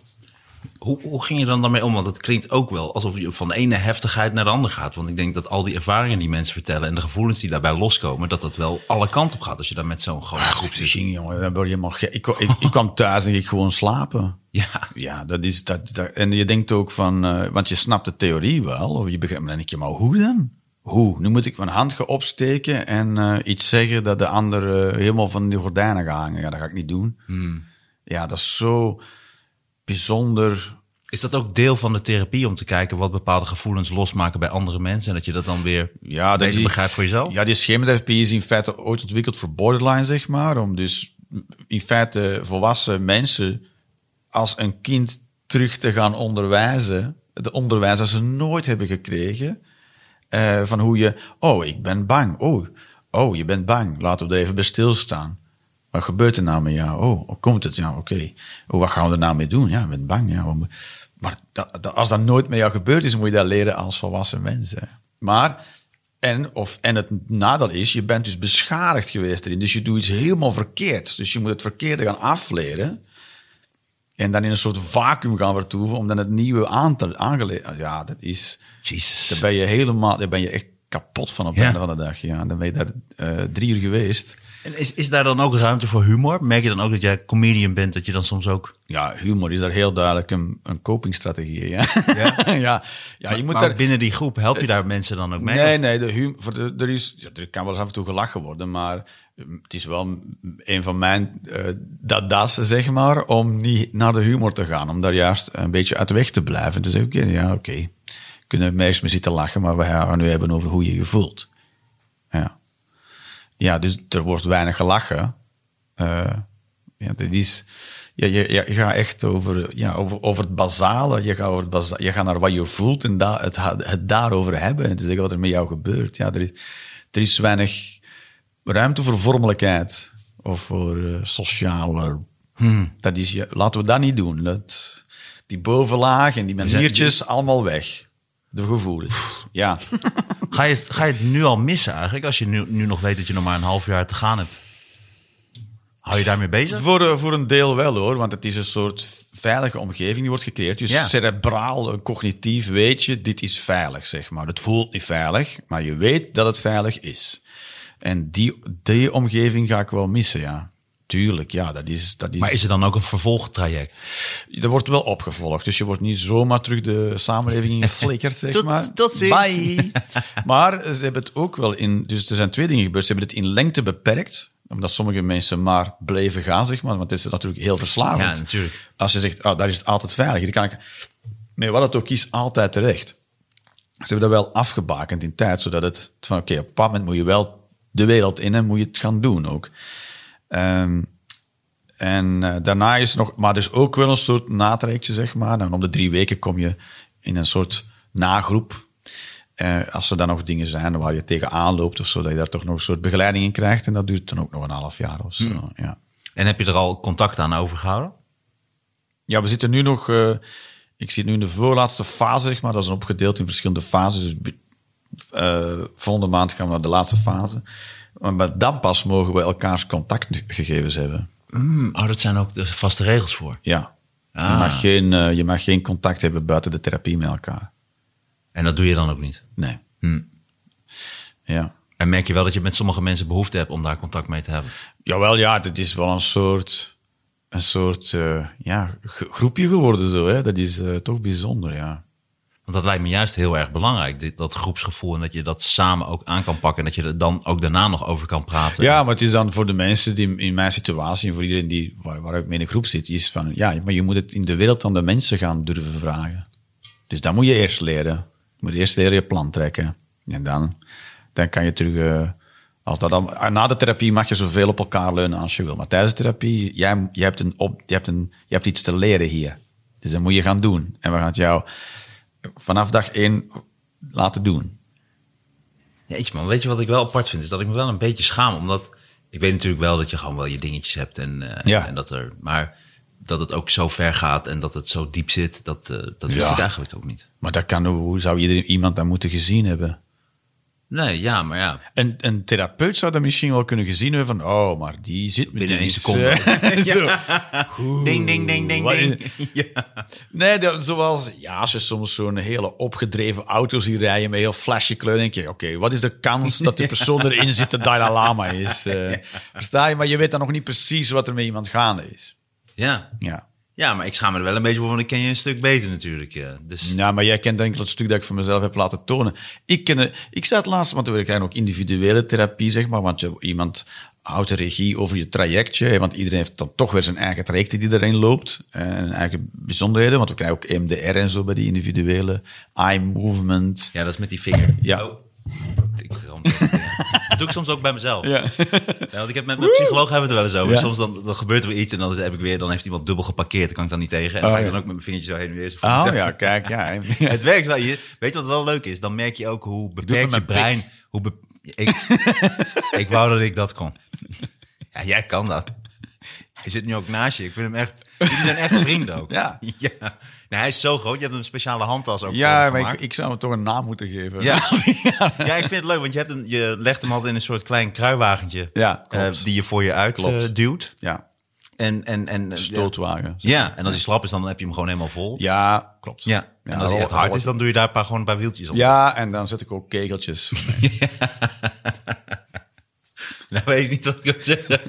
Hoe, hoe ging je dan daarmee om? Want het klinkt ook wel alsof je van de ene heftigheid naar de andere gaat. Want ik denk dat al die ervaringen die mensen vertellen en de gevoelens die daarbij loskomen, dat dat wel alle kanten op gaat als je daar met zo'n grote groep Ik zit. ging, jongen, dan je helemaal gek. Ik, ik, ik kwam thuis en ik gewoon slapen. Ja. Ja, dat is dat, dat. En je denkt ook van, eh, want je snapt de theorie wel, of je begrijpt, maar dan denk je, maar hoe dan? Hoe? Nu moet ik mijn hand gaan opsteken en eh, iets zeggen dat de ander eh, helemaal van die gordijnen gaat hangen. Ja, dat ga ik niet doen. Ja, dat is zo bijzonder. Is dat ook deel van de therapie om te kijken wat bepaalde gevoelens losmaken bij andere mensen en dat je dat dan weer Ja, dat beter die- begrijpt voor jezelf? Ja, die schematherapie is in feite ooit ontwikkeld voor borderline, zeg maar. Om dus in feite volwassen mensen als een kind terug te gaan onderwijzen. Het onderwijs dat ze nooit hebben gekregen. eh, van hoe je, oh, ik ben bang. Oh, oh, je bent bang. Laten we er even bij stilstaan. Wat gebeurt er nou met jou? Oh, hoe komt het? Ja, oké. Oh, wat gaan we er nou mee doen? Ja, ik ben bang. Ja, maar dat, dat- als dat nooit met jou gebeurd is, moet je dat leren als volwassen mensen. Maar, en, of, en het nadeel is, je bent dus beschadigd geweest erin. Dus je doet iets helemaal verkeerds. Dus je moet het verkeerde gaan afleren. En dan in een soort vacuüm gaan vertoeven om dan het nieuwe aan te aangeleerd. Ja, dat is. Jezus. Daar ben je helemaal, daar ben je echt kapot van op het Ja. einde van de dag. Ja, dan ben je daar eh, drie uur geweest. En is, is daar dan ook ruimte voor humor? Merk je dan ook dat jij comedian bent, dat je dan soms ook... Ja, humor is daar heel duidelijk een, een copingstrategie. Ja, ja? ja, ja je moet maar daar. binnen die groep, help je daar mensen dan ook mee? Nee, Of- nee, de hum, voor de, er, is, ja, er kan wel eens af en toe gelachen worden, maar mm, het is wel een van mijn eh dada's, zeg maar, om niet naar de humor te gaan. Om daar juist een beetje uit de weg te blijven. Te zeggen, oké, ja, oké. Kunnen meest mee zitten lachen, maar we gaan nu hebben over hoe je je voelt. Ja. Ja, dus er wordt weinig gelachen. Eh, ja, dat is... Ja, je, je, je gaat echt over, ja, over, over het basale. Je gaat, over het baza- je gaat naar wat je voelt en da, het, het daarover hebben. En te zeggen wat er met jou gebeurt. Ja, er, is- er is weinig ruimte voor vormelijkheid. Of voor eh, sociale... Dat is, je- laten we dat niet doen. Dat, die bovenlaag en die maniertjes, allemaal weg. De gevoelens. Ja. Ga, je, het- ga je het nu al missen eigenlijk, als je nu, nu nog weet dat je nog maar een half jaar te gaan hebt? Hou je daarmee bezig? Voor, eh, voor een deel wel hoor, want het is een soort veilige omgeving die wordt gecreëerd. Dus Ja. cerebraal, cognitief weet je, dit is veilig, zeg maar. Het voelt niet veilig, maar je weet dat het veilig is. En die, die omgeving ga ik wel missen, ja. Tuurlijk, ja, dat is... Dat is Maar is er dan ook een vervolgtraject? er wordt wel opgevolgd, dus je wordt niet zomaar terug de samenleving ingeflikkerd, zeg Tot- maar. tot ziens. Bye. maar ze hebben het ook wel in... Dus er zijn twee dingen gebeurd. Ze hebben het in lengte beperkt, omdat sommige mensen maar bleven gaan, zeg maar. Want het is natuurlijk heel verslavend. Ja, natuurlijk. Als je zegt, oh, daar is het altijd veilig. Dan kan ik, met wat het ook is, altijd terecht. Ze hebben dat wel afgebakend in tijd, zodat het van oké, op een bepaald moment moet je wel de wereld in en moet je het gaan doen ook. Ehm, en eh, daarna is nog, maar is ook wel een soort natrajectje, zeg maar. Dan om de drie weken kom je in een soort nagroep. Eh, als er dan nog dingen zijn waar je tegenaan loopt of zo, dat je daar toch nog een soort begeleiding in krijgt. En dat duurt dan ook nog een half jaar of zo. Ja. En heb je er al contact aan overgehouden? Ja, we zitten nu nog. eh, ik zit nu in de voorlaatste fase, zeg maar. Dat is opgedeeld in verschillende fases. Dus volgende maand gaan we naar de laatste fase. Maar dan pas mogen we elkaars contactgegevens hebben. Hmm, oh, dat zijn ook de vaste regels voor. Ja. Ah. Je, mag geen, eh, je mag geen contact hebben buiten de therapie met elkaar. En dat doe je dan ook niet. Nee. Hmm. Ja. En merk je wel dat je met sommige mensen behoefte hebt om daar contact mee te hebben? Jawel, ja, het is wel een soort, een soort eh, ja, groepje geworden zo. Hè? Dat is eh, toch bijzonder, ja. Want dat lijkt me juist heel erg belangrijk, dit, dat groepsgevoel. En dat je dat samen ook aan kan pakken. En dat je er dan ook daarna nog over kan praten. Ja, maar het is dan voor de mensen die in mijn situatie en voor iedereen die, waar, waar ik mee in de groep zit, is van ja, maar je moet het in de wereld aan de mensen gaan durven vragen. Dus dat moet je eerst leren. Je moet eerst leren je plan trekken. En dan, dan kan je terug. eh, als dat dan, na de therapie mag je zoveel op elkaar leunen als je wil. Maar tijdens de therapie, jij, je, hebt een op, je, hebt een, je hebt iets te leren hier. Dus dat moet je gaan doen. En we gaan het jou vanaf dag één laten doen. Jeetje man, weet je wat ik wel apart vind? Is dat ik me wel een beetje schaam. Omdat ik weet natuurlijk wel dat je gewoon wel je dingetjes hebt. En, eh, Ja. en dat er, maar dat het ook zo ver gaat en dat het zo diep zit, dat, eh, dat wist Ja. ik eigenlijk ook niet. Maar dat kan, hoe zou iedereen, iemand dat moeten gezien hebben? Nee, ja, maar ja. Een, een therapeut zou dat misschien wel kunnen gezien hebben van, oh, maar die zit Binnen één iets, seconde. eh, zo. Ding, ding, ding, ding, ding. ja. Nee, dat, zoals, ja, als je soms zo'n hele opgedreven auto ziet rijden met heel flashy kleur, denk je, oké, wat is de kans dat de persoon erin zit de Dalai Lama is? eh Versta je? Maar je weet dan nog niet precies wat er met iemand gaande is. ja. Ja. Ja, maar ik schaam me er wel een beetje voor, want ik ken je een stuk beter natuurlijk. Ja. Dus Ja, maar jij kent denk ik het stuk dat ik van mezelf heb laten tonen. Ik, ken, het- ik zei het laatst, want we krijgen ook individuele therapie, zeg maar. Want je, iemand houdt de regie over je trajectje. Want iedereen heeft dan toch weer zijn eigen traject die erin loopt. En eigen bijzonderheden. Want we krijgen ook EMDR en zo bij die individuele eye movement. ja, dat is met die vinger. Ja. Oh. Ik ramp het, ja. Dat doe ik soms ook bij mezelf. Ja. Ja, want ik heb met mijn psycholoog hebben we het wel eens over. Ja. Soms dan, dan gebeurt er weer iets en dan heb ik weer, dan heeft iemand dubbel geparkeerd. Dan kan ik dan niet tegen. En dan Oh, ga ik dan ook met mijn vingertje zo heen en weer. Oh mezelf. ja, kijk, ja. Het werkt wel. Je, weet wat wel leuk is? Dan merk je ook hoe beperkt je brein... Hoe be- ik, ik wou dat ik dat kon. Ja, jij kan dat. Hij zit nu ook naast je. Ik vind hem echt... Jullie zijn echt vrienden ook. Ja. ja. Nee, hij is zo groot. Je hebt een speciale handtas ook Ja, hem maar ik, ik zou hem toch een naam moeten geven. Ja. ja, ik vind het leuk, want je, hebt hem, je legt hem altijd in een soort klein kruiwagentje. Ja, eh, die je voor je uit eh, duwt. Ja, En, en, en, stootwagen. Ja, en als hij slap is, dan heb je hem gewoon helemaal vol. Ja, klopt. Ja. En als hij echt hard is, dan doe je daar een paar, gewoon een paar wieltjes op. Ja, en dan zet ik ook kegeltjes. Nou weet ik niet wat ik wil zeggen.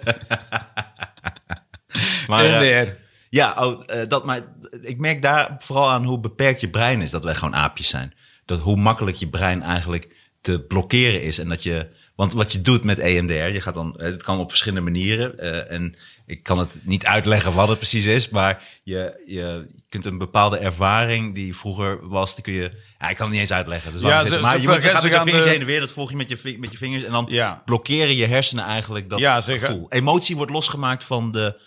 Maar, eh, EMDR. ja, oh, eh, dat, maar ik merk daar vooral aan hoe beperkt je brein is. Dat wij gewoon aapjes zijn. Dat hoe makkelijk je brein eigenlijk te blokkeren is. En dat je... Want wat je doet met EMDR, je gaat dan, het kan op verschillende manieren. eh, en ik kan het niet uitleggen wat het precies is, maar je, je kunt een bepaalde ervaring die vroeger was, die kun je, ja, ik kan het niet eens uitleggen. Dus Ja, ze- maar ze- je, moet, je gaat met je vingers de- heen en weer, dat volg je met je, met je vingers en dan Ja. blokkeren je hersenen eigenlijk dat Ja, ze gaan- gevoel. Emotie wordt losgemaakt van de, eh,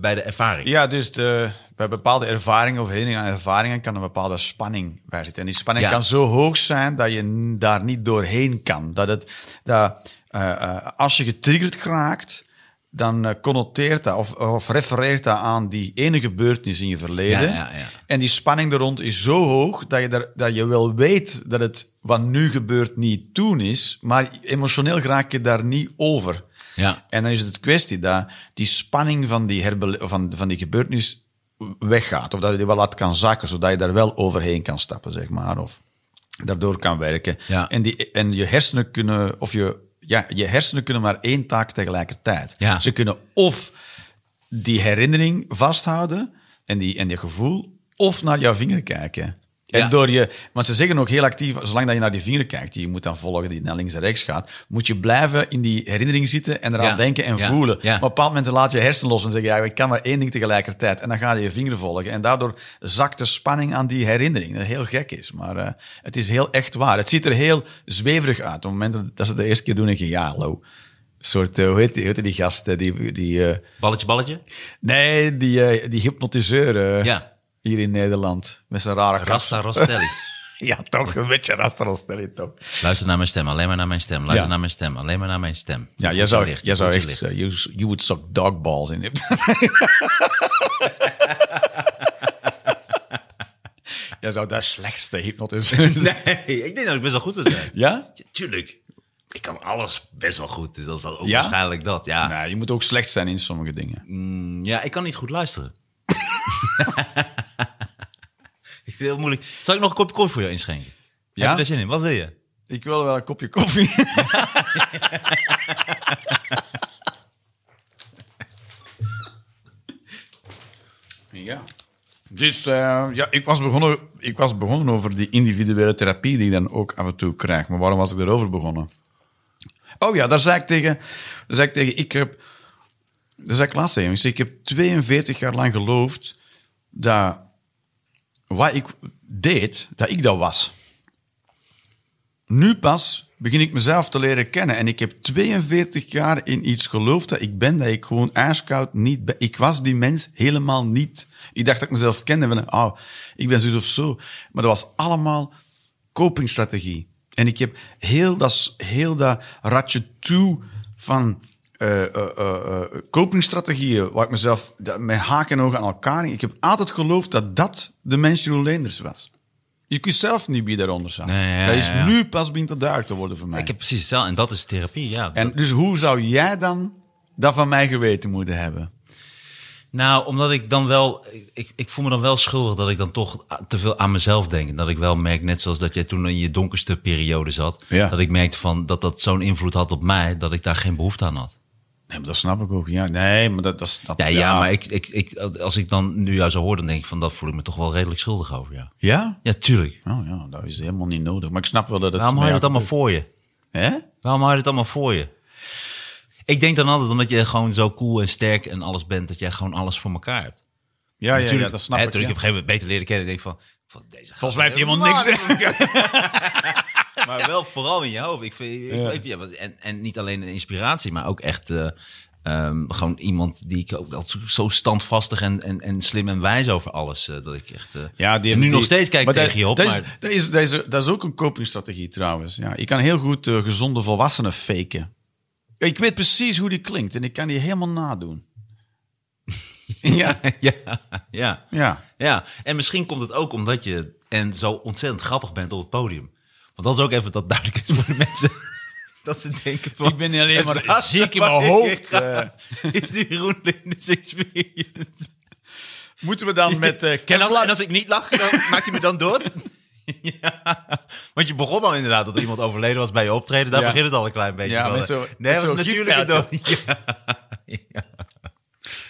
bij de ervaring. Ja, dus de, bij bepaalde ervaringen of herinneringen aan ervaringen kan een bepaalde spanning bij zitten. En die spanning Ja. kan zo hoog zijn dat je daar niet doorheen kan. Dat het, dat, eh, eh, als je getriggerd raakt, dan eh, connoteert dat of, of refereert dat aan die ene gebeurtenis in je verleden. Ja, ja, ja. En die spanning er rond is zo hoog dat je, daar, dat je wel weet dat het wat nu gebeurt niet toen is, maar emotioneel raak je daar niet over. Ja. En dan is het de kwestie dat die spanning van die, van, van die gebeurtenis weggaat. Of dat je die wel laat kan zakken, zodat je daar wel overheen kan stappen, zeg maar. Of daardoor kan werken. Ja. En, die, en je hersenen kunnen, of je, ja, je hersenen kunnen maar één taak tegelijkertijd. Ja. Ze kunnen of die herinnering vasthouden en die, en die gevoel, of naar jouw vinger kijken. En Ja. door je, want ze zeggen ook heel actief, zolang dat je naar die vinger kijkt, die je moet dan volgen, die naar links en rechts gaat, moet je blijven in die herinnering zitten en eraan Ja. denken en Ja. voelen. Ja. Maar op een bepaald moment laat je hersen los en zeg je, ja, ik kan maar één ding tegelijkertijd. En dan ga je je vinger volgen. En daardoor zakt de spanning aan die herinnering. Dat heel gek is, maar eh, het is heel echt waar. Het ziet er heel zweverig uit. Op het moment dat- ze het de eerste keer doen, denk je, ja, hallo. Soort, eh, hoe heet die, hoe heet die gast? eh, Die, die, eh, Balletje, balletje. nee, die, die hypnotiseur eh, Ja. Hier in Nederland. Met zijn rare. Rasta Rostelli. Ja, toch, een beetje Rasta stel je toch. Luister naar mijn stem, alleen maar naar mijn stem. Luister Ja. naar mijn stem, alleen maar naar mijn stem. Ja, jij zou, licht, jij zou echt, eh, you, you would suck dog balls in it. jij zou de slechtste hypnotiseur Nee, ik denk dat ik best wel goed zou zijn. Ja? Ja, Tuurlijk. Ik kan alles best wel goed, dus dat is dan ook Ja? waarschijnlijk dat. Ja. Nee, je moet ook slecht zijn in sommige dingen. Mm, ja, ik kan niet goed luisteren. Ik vind het heel moeilijk. Zal ik nog een kopje koffie voor jou inschenken? Ja? Heb je er zin in? Wat wil je? Ik wil wel een kopje koffie. ja. Dus eh, ja, ik was, begonnen, ik was begonnen over die individuele therapie die ik dan ook af en toe krijg. Maar waarom was ik erover begonnen? Oh ja, daar zei ik tegen... Daar zei ik tegen... Ik heb... Dat zei ik laatst tegen. Ik zei, ik heb 42 jaar lang geloofd dat wat ik deed, dat ik dat was. Nu pas begin ik mezelf te leren kennen. En ik heb 42 jaar in iets geloofd dat ik ben, dat ik gewoon ijskoud niet ben. Ik was die mens helemaal niet. Ik dacht dat ik mezelf kende van, oh, ik ben zus of zo. Maar dat was allemaal copingstrategie. En ik heb heel dat, heel dat ratje toe van copingstrategieën, waar ik mezelf met haken en ogen aan elkaar hing. Ik heb altijd geloofd dat dat de mens Jeroen Leenders was. Je kunt zelf niet wie daaronder zat. Nee, ja, dat is nu pas begint te duidelijk te worden voor mij. Ik heb precies hetzelfde. En dat is therapie, ja. En dus hoe zou jij dan dat van mij geweten moeten hebben? Nou, omdat ik dan wel... ik- Ik, voel me dan wel schuldig dat ik dan toch te veel aan mezelf denk. En dat ik wel merk, net zoals dat jij toen in je donkerste periode zat... Ja. dat ik merkte van, dat dat zo'n invloed had op mij... dat ik daar geen behoefte aan had. Nee, maar dat snap ik ook. Ja, nee, maar dat, dat, Ja, ja, maar ik, ik, ik, als ik dan nu jou zo hoor, dan denk ik van... dat voel ik me toch wel redelijk schuldig over, ja. Ja? Ja, tuurlijk. Oh ja, dat is helemaal niet nodig. Maar ik snap wel dat het... Waarom hou je het allemaal voor je? Hè? Waarom hou je het allemaal voor je? Ik denk dan altijd omdat je gewoon zo cool en sterk en alles bent... dat jij gewoon alles voor elkaar hebt. Ja, ja, Natuurlijk, ja, dat snap hè, ik. toen ik op een gegeven moment beter leren kennen, denk ik van, van deze Volgens mij heeft hij helemaal niks. maar wel vooral in je hoofd. Ik vind, ik- Ja. en, en niet alleen een inspiratie, maar ook echt eh, ehm, gewoon iemand die ik ook altijd zo standvastig en, en, en slim en wijs over alles. eh, dat ik echt. eh, Ja, die nu die- nog steeds kijk tegen dat, je op. Dat maar, is, dat, is, dat, is, dat is ook een copingstrategie trouwens. Ja, je kan heel goed gezonde volwassenen faken. Ik weet precies hoe die klinkt en ik kan die helemaal nadoen. ja, ja, ja, ja. ja. En misschien komt het ook omdat je en zo ontzettend grappig bent op het podium. Want dat is ook even dat duidelijk is voor de mensen. Dat ze denken van... Ik ben niet alleen maar ziek in mijn hoofd, ga, Is die Jeroen Linders Experience. Moeten we dan met eh En als, en als ik niet lach, dan maakt hij me dan dood? ja. Want je begon al inderdaad dat er iemand overleden was bij je optreden. Daar Ja. begint het al een klein beetje. Ja, Van, eh, zo- nee, dat was natuurlijk dood. ja.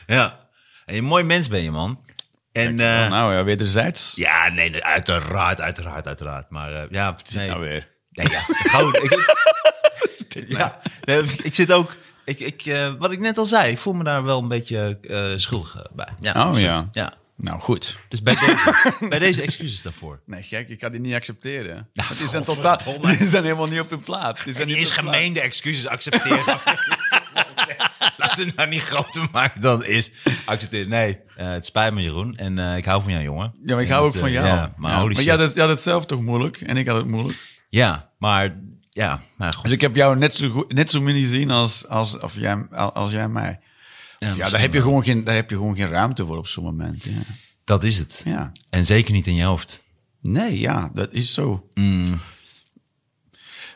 ja. En een mooi mens ben je, man. En eh, nou ja, wederzijds. ja, nee, uiteraard, uiteraard, uiteraard. Maar eh, ja, nee. Nou weer. Nee, ja, ik, ja, nee, ik zit ook... Ik, ik, eh, wat ik net al zei, ik voel me daar wel een beetje schuldig bij. Ja, Oh, ja. ja. Nou goed. Dus bij deze, bij deze excuses daarvoor. Nee, gek, ik kan die niet accepteren. Nou, die zijn totaal, die zijn helemaal niet op hun plaats. Die zijn niet plaats. gemeende excuses accepteren. Het nou niet groter maken dan het is. Accepteren. Nee, eh, het spijt me Jeroen. En eh, ik hou van jou, jongen. Ja, maar ik En hou ook van eh, jou. Ja, maar Ja. holy maar jij had, het, jij had het zelf toch moeilijk en ik had het moeilijk. Ja, maar ja, maar goed. Dus ik heb jou net zo, goed, net zo min gezien als, als, of jij, als jij mij. Ja, daar, heb je gewoon geen, daar heb je gewoon geen ruimte voor op zo'n moment. Ja. Dat is het. Ja. En zeker niet in je hoofd. Nee, ja, dat is zo. Mm.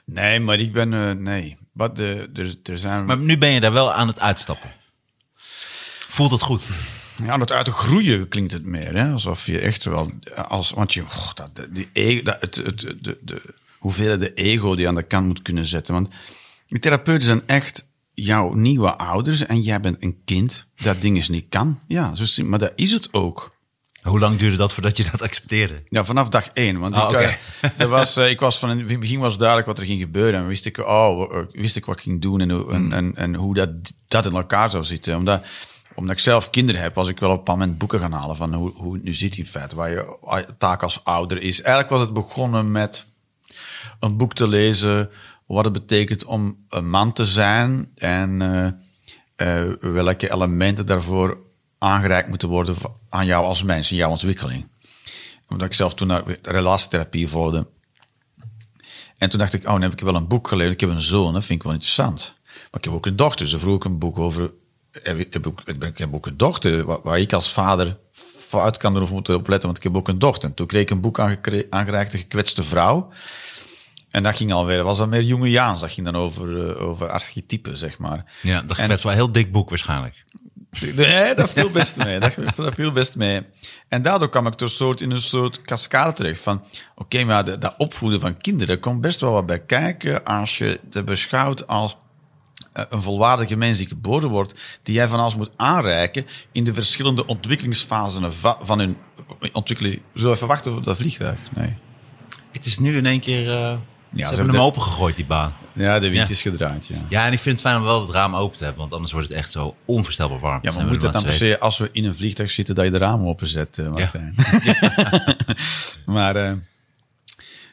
Nee, maar ik ben... nee, wat de, er, er zijn... Maar nu ben je daar wel aan het uitstappen. Voelt het goed? Ja, dat uit te groeien klinkt het meer. Hè? Alsof je echt wel... Als, want je... dat, die ego, dat, het, het, de, de, hoeveel de ego die aan de kant moet kunnen zetten. Want die therapeuten zijn echt jouw nieuwe ouders. En jij bent een kind dat dingen niet kan. Ja, zo maar dat is het ook. Hoe lang duurde dat voordat je dat accepteerde? Ja, vanaf dag één. Want Ah, ik, eh, er was, eh, ik was van in het begin was duidelijk wat er ging gebeuren. En wist ik, oh, eh, wist ik wat ik ging doen en, hoe- en, en, en hoe dat, dat in elkaar zou zitten. Omdat, omdat ik zelf kinderen heb, was ik wel op een moment boeken gaan halen van hoe, hoe het nu zit in feite. Waar je taak als ouder is. Eigenlijk was het begonnen met een boek te lezen wat het betekent om een man te zijn en welke elementen daarvoor aangereikt moeten worden aan jou als mens in jouw ontwikkeling. Omdat ik zelf toen naar relatietherapie volgde. En toen dacht ik, oh, dan heb ik wel een boek gelezen. Ik heb een zoon, dat vind ik wel interessant. Maar ik heb ook een dochter, dus dan vroeg ik een boek over... Heb ik, heb ook, ik heb ook een dochter, waar, waar ik als vader fout kan erop moeten opletten, want ik heb ook een dochter. En toen kreeg ik een boek aangereikt, De gekwetste vrouw. En dat ging alweer, was dan meer jonge Jaans. Dat ging dan over, eh, over archetypen, zeg maar. Ja, dat is wel een heel dik boek waarschijnlijk. Nee, dat viel best mee. Dat, dat viel best mee. En daardoor kwam ik dus soort in een soort cascade terecht van... Oké, maar dat opvoeden van kinderen er komt best wel wat bij kijken... als je het beschouwt als eh, een volwaardige mens die geboren wordt... die jij van alles moet aanreiken in de verschillende ontwikkelingsfasen va- van hun ontwikkeling. Zullen we even wachten op dat vliegtuig? Nee. Het is nu in één keer... eh ze ze hebben hem de- opengegooid, die baan. Ja, de wind Ja. is gedraaid, ja. Ja, en ik vind het fijn om wel het raam open te hebben, want anders wordt het echt zo onvoorstelbaar warm. Ja, maar moet er dan per se als we in een vliegtuig zitten dat je de ramen openzet, eh Martijn? maar eh,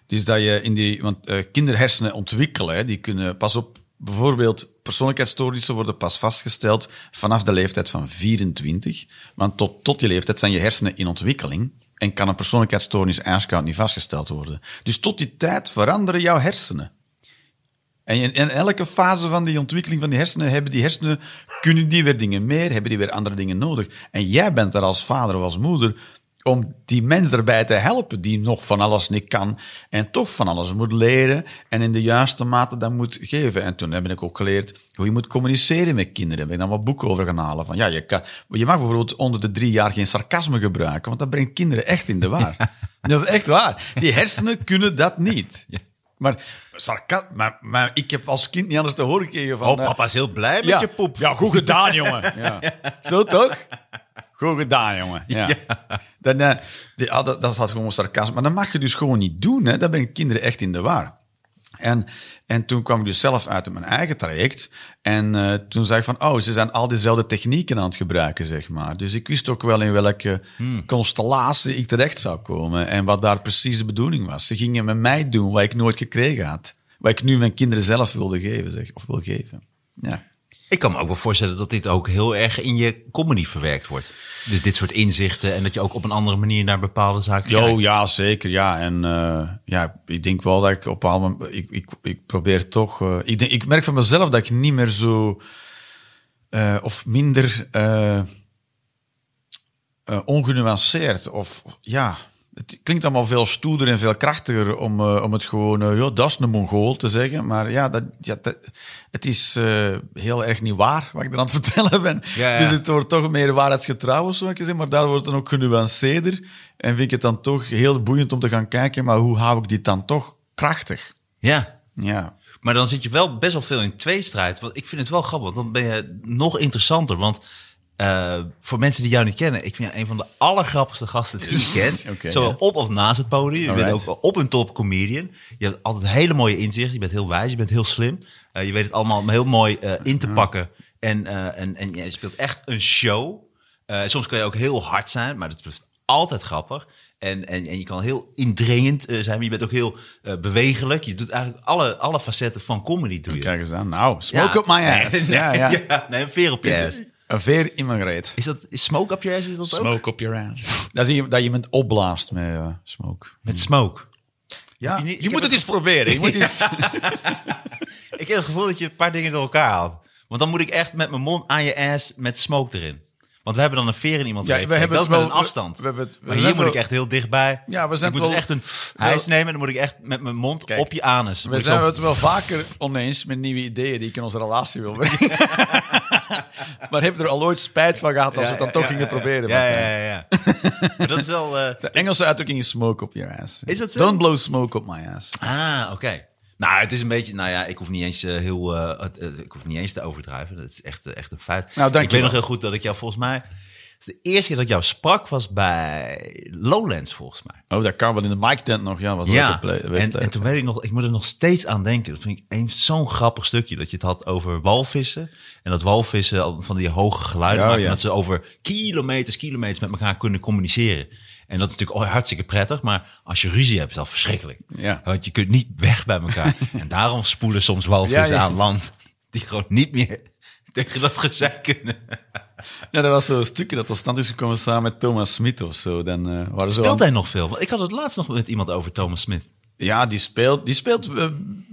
dus dat je in die, want eh, kinderhersenen ontwikkelen, hè, die kunnen pas op, bijvoorbeeld persoonlijkheidsstoornissen worden pas vastgesteld vanaf de leeftijd van 24. Want tot, tot die leeftijd zijn je hersenen in ontwikkeling. En kan een persoonlijkheidsstoornis ijskoud niet vastgesteld worden. Dus tot die tijd veranderen jouw hersenen. En in, elke fase van die ontwikkeling van die hersenen hebben die hersenen, kunnen die weer dingen meer, hebben die weer andere dingen nodig. En jij bent er als vader of als moeder om die mens erbij te helpen die nog van alles niet kan en toch van alles moet leren en in de juiste mate dat moet geven. En toen heb ik ook geleerd hoe je moet communiceren met kinderen. Daar ben ik dan wat boeken over gaan halen. Van, ja, je, kan, je mag bijvoorbeeld onder de drie jaar geen sarcasme gebruiken, want dat brengt kinderen echt in de war. Dat is echt waar. Die hersenen kunnen dat niet. Maar, sarca maar, maar ik heb als kind niet anders te horen gekregen van... Oh, eh, papa is heel blij met ja, je poep. Ja, goed gedaan, jongen. Ja. Zo toch? Goed gedaan, jongen. Ja. Dan, eh, die, ah, dat, dat is gewoon sarcasme. Maar dat mag je dus gewoon niet doen. Hè. Dat brengt kinderen echt in de war. En, en toen kwam ik dus zelf uit mijn eigen traject. En eh, toen zei ik van, oh, ze zijn al diezelfde technieken aan het gebruiken, zeg maar. Dus ik wist ook wel in welke constellatie ik terecht zou komen. En wat daar precies de bedoeling was. Ze gingen met mij doen wat ik nooit gekregen had. Wat ik nu mijn kinderen zelf wilde geven, zeg. Of wil geven. Ja. Ik kan me ook wel voorstellen dat dit ook heel erg in je comedy verwerkt wordt. Dus dit soort inzichten en dat je ook op een andere manier naar bepaalde zaken Jo, kijkt. ja, zeker. Ja, en eh, ja, ik denk wel dat ik op een moment- ik, ik, ik probeer toch. eh, ik, denk, ik merk van mezelf dat ik niet meer zo eh, of minder ongenuanceerd of ja. Het klinkt allemaal veel stoerder en veel krachtiger om, eh, om het gewoon, eh, ja, dat is een Mongool te zeggen. Maar ja, dat, ja dat, het is eh, heel erg niet waar wat ik er aan het vertellen ben. Ja, ja. Dus het wordt toch meer waarheidsgetrouw, zou ik zeggen. Maar daar wordt het dan ook genuanceerder. En vind ik het dan toch heel boeiend om te gaan kijken, maar hoe hou ik dit dan toch krachtig? Ja. Ja. Maar dan zit je wel best wel veel in tweestrijd. Want ik vind het wel grappig, want dan ben je nog interessanter. Want eh, voor mensen die jou niet kennen, ik vind je een van de allergrappigste gasten die ik ken. Zowel op of naast het podium. Je bent ook op een top comedian. Je hebt altijd hele mooie inzichten. Je bent heel wijs, je bent heel slim. Eh, je weet het allemaal heel mooi eh, in te pakken. En, en, en je speelt echt een show. Soms kan je ook heel hard zijn, maar dat is altijd grappig. En, en, en je kan heel indringend zijn, maar je bent ook heel eh, bewegelijk. Je doet eigenlijk alle, alle facetten van comedy doe je. Kijk eens aan. Nou, smoke up my ass. Nee, ja, ja. nee, een veer op je ass. Een veer in mijn reet. Is dat is smoke up your ass? Is dat ook? Smoke up your ass. Dat, is je, dat je iemand opblaast met eh, smoke. Met smoke. Ja, je niet- moet het het eens proberen. Je moet eens... Ik heb het gevoel dat je een paar dingen door elkaar haalt. Want dan moet ik echt met mijn mond aan je ass met smoke erin. Want we hebben dan een veer in iemands Ja, reet we steken. hebben Dat is met wel- een afstand. we- maar hier moet ik echt heel dichtbij. Ja, we zijn ik moet wel- dus echt een hijs nemen. En dan moet ik echt met mijn mond Kijk, op je anus. We zijn het wel vaker oneens met nieuwe ideeën die ik in onze relatie wil brengen. maar heb je er al ooit spijt van gehad als we het dan toch gingen proberen? Ja, ja, ja. maar dat is wel... eh, De Engelse uitdrukking is smoke up your ass. Is dat zo? Don't blow smoke up my ass. Ah, oké. Nou, het is een beetje, nou ja, ik hoef niet eens eh, heel, eh, ik hoef niet eens te overdrijven. Dat is echt, echt een feit. Nou, dank ik weet nog heel goed dat ik jou volgens mij, de eerste keer dat ik jou sprak was bij Lowlands volgens mij. Oh, dat kan wel in de mic tent nog. Ja, was Ja, play- en, en toen weet ik nog, ik moet er nog steeds aan denken. Dat vind ik een- zo'n grappig stukje, dat je het had over walvissen. En dat walvissen al van die hoge geluiden Ja, maken. ja. En dat ze over kilometers, kilometers met elkaar kunnen communiceren. En dat is natuurlijk hartstikke prettig, maar als je ruzie hebt, is dat verschrikkelijk. Ja. Want je kunt niet weg bij elkaar. en daarom spoelen soms walvissen Ja, ja. aan land, die gewoon niet meer tegen dat gezeik kunnen. Ja, dat was zo'n stukje dat tot stand is gekomen samen met Thomas Smit of zo. Dan, eh, waren Speelt hij nog veel? Ik had het laatst nog met iemand over Thomas Smith. Ja, die speelt, die speelt, eh,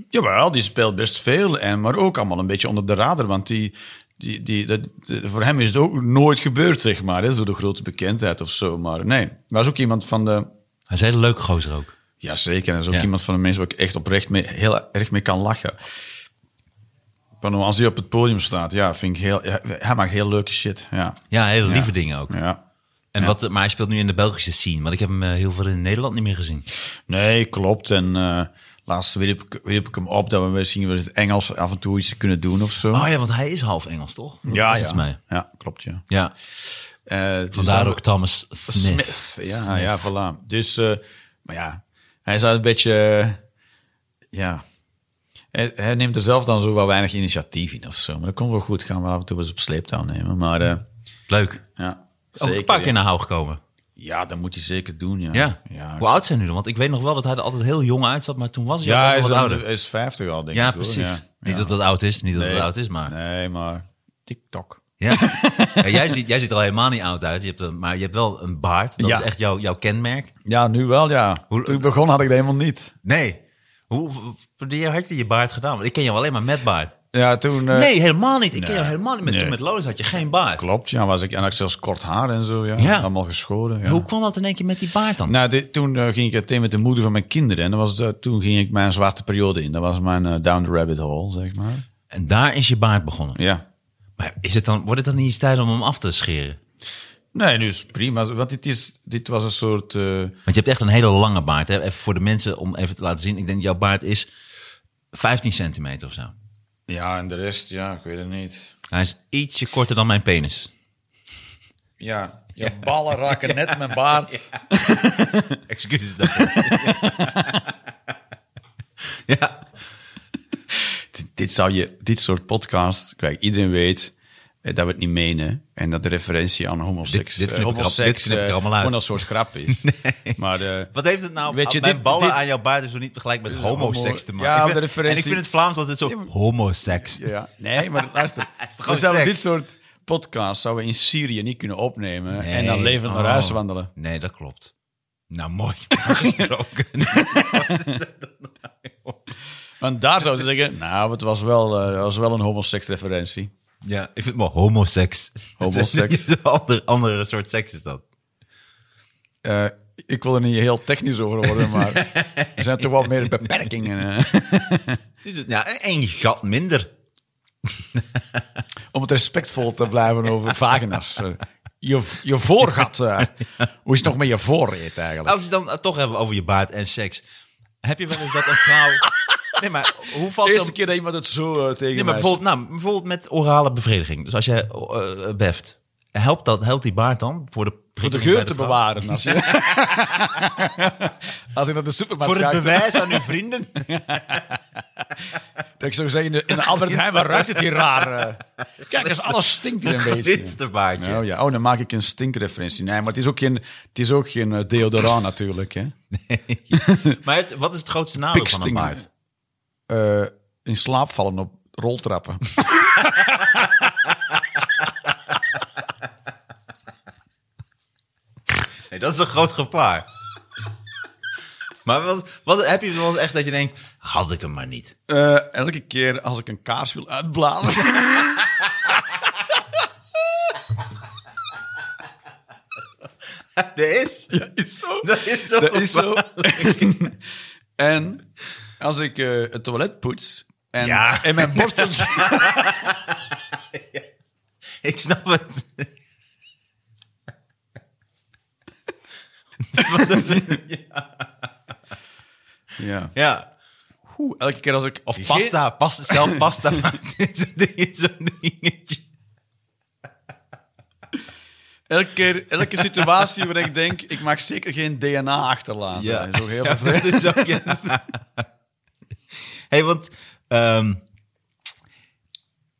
jawel, die speelt best veel. En, maar ook allemaal een beetje onder de radar. Want die, die, die, dat, voor hem is het ook nooit gebeurd, zeg maar. Hè, zo de grote bekendheid of zo. Maar nee, was ook iemand van de... Hij is een hele leuke gozer ook. Jazeker, en dat is ook Ja. iemand van de mensen waar ik echt oprecht mee, heel erg mee kan lachen. Maar als hij op het podium staat, ja, vind ik heel... hij maakt heel leuke shit, ja. Ja, hele lieve Ja. dingen ook. Ja. En Ja. wat, maar hij speelt nu in de Belgische scene. Want ik heb hem eh, heel veel in Nederland niet meer gezien. Nee, klopt. En eh laatst wierp ik, wierp ik hem op dat we misschien wel eens het Engels af en toe iets kunnen doen of zo. Oh ja, want hij is half Engels, toch? Dat ja, ja. ja, klopt, ja. Ja, Eh, dus vandaar ook Thomas Smith. Smith. Ja, ja, voilà. Dus, eh, maar ja, hij is een beetje, eh, ja, hij, hij neemt er zelf dan zo wel weinig initiatief in of zo. Maar dat komt wel goed. Gaan we af en toe eens op sleeptouw nemen. Maar Leuk. ja, Ook een paar keer ja. naar Hou gekomen. Ja, dat moet hij zeker doen, ja. Ja. ja, Hoe oud zijn nu dan? Want ik weet nog wel dat hij er altijd heel jong uitzat, maar toen was hij Ja, al hij is, wat ouder. hij is 50 al, denk Ja, ik. precies. Ja. Niet Ja. dat dat oud is, niet dat Nee. het oud is, maar... Nee, maar TikTok. Ja. Ja, jij, ziet, jij ziet er al helemaal niet oud uit. Je hebt een, maar je hebt wel een baard. Dat Ja. is echt jouw, jouw kenmerk. Ja, nu wel, ja. Hoe- Toen ik begon had ik dat helemaal niet. Nee. Hoe, had je je baard gedaan? Want ik ken jou alleen maar met baard. Ja, toen... eh, nee, helemaal niet. Ik ken jou helemaal niet. Met, Nee. Toen met Lois had je geen baard. Klopt, ja. Was ik, en had ik zelfs kort haar en zo, ja. Ja. Allemaal geschoren, ja. Hoe kwam dat in één keer met die baard dan? Nou, dit- toen eh, ging ik meteen met de moeder van mijn kinderen. En dat was, eh, toen ging ik mijn zwarte periode in. Dat was mijn down the rabbit hole, zeg maar. En daar is je baard begonnen. Ja. Maar is het dan, wordt het dan niet eens tijd om hem af te scheren? Nee, dus prima. Want dit, is, dit was een soort... eh, Want je hebt echt een hele lange baard. Hè? Even voor de mensen om even te laten zien. Ik denk jouw baard is 15 centimeter of zo. ja, en de rest, ja, ik weet het niet. Hij is ietsje korter dan mijn penis. Ja, je ballen raken net mijn baard. Excuses daarvoor. ja. Dit, dit zou je, dit soort podcast, kijk, iedereen weet dat we het niet menen. En dat de referentie aan homoseks, Dit- dit eh, knip ik er- homoseks, dit knip ik er eh, allemaal uit. gewoon een soort grap is. Maar eh, Wat heeft het nou Weet je, mijn dit- ballen dit- aan jouw baard is zo niet tegelijk met homoseks homo- te maken? Ja, Ik de vind- referentie- En ik vind het Vlaams altijd zo homoseks. ja, nee, maar luister. We zouden dit soort podcasts zouden we in Syrië niet kunnen opnemen en dan levend naar Oh. huis wandelen. Nee, dat klopt. Nou, mooi gesproken. Want daar zouden ze zeggen, nou, het was wel, eh, het was wel een homoseks referentie. Ja, ik vind het wel homoseks. Homoseks. een ander, andere soort seks is dat. Eh, ik wil er niet heel technisch over worden, maar er zijn toch wel meer beperkingen. Is het, ja, één gat minder. om het respectvol te blijven over vagina's. Eh, Je, je voorgat. eh, hoe is het nog met je voorreet eigenlijk? Als we het dan toch hebben over je baard en seks. Heb je wel eens dat een vrouw... Nee, maar hoe valt de eerste keer dat iemand het zo eh, tegen Nee, maar bijvoorbeeld, nou, bijvoorbeeld met orale bevrediging. Dus als je eh, beft, helpt, dat, helpt die baard dan voor de... Voor de geur te bewaren. Als, je, als ik naar de supermarkt Voor het bewijs aan uw vrienden? dat ik zou zeggen, in de, de Albert Heijn, waar ruikt het hier raar? eh? Kijk eens, alles stinkt hier een beetje. Glinsterbaardje. Oh, ja. oh, dan maak ik een stinkreferentie. Nee, maar het is ook geen, het is ook geen deodorant natuurlijk. Hè? Maar het, wat is het grootste nadeel van een baard? Eh, in slaap vallen op roltrappen. Nee, dat is een groot gevaar. Maar wat, wat heb je wel eens echt dat je denkt, had ik hem maar niet. Eh, elke keer als ik een kaars wil uitblazen. Dat is, ja, is zo. dat is zo. Dat is zo. en als ik eh, het toilet poets en, Ja. en mijn borstels... Ik snap het. Wat is- ja. ja. Oeh, elke keer als ik... Of pasta, pasta zelf pasta maakt. Zo'n ding- zo'n dingetje. Elke keer, elke situatie waar ik denk, ik mag zeker geen DNA achterlaten. Ja. Dat is ook heel vervelend. dat is ook, ja. Hey, want ehm,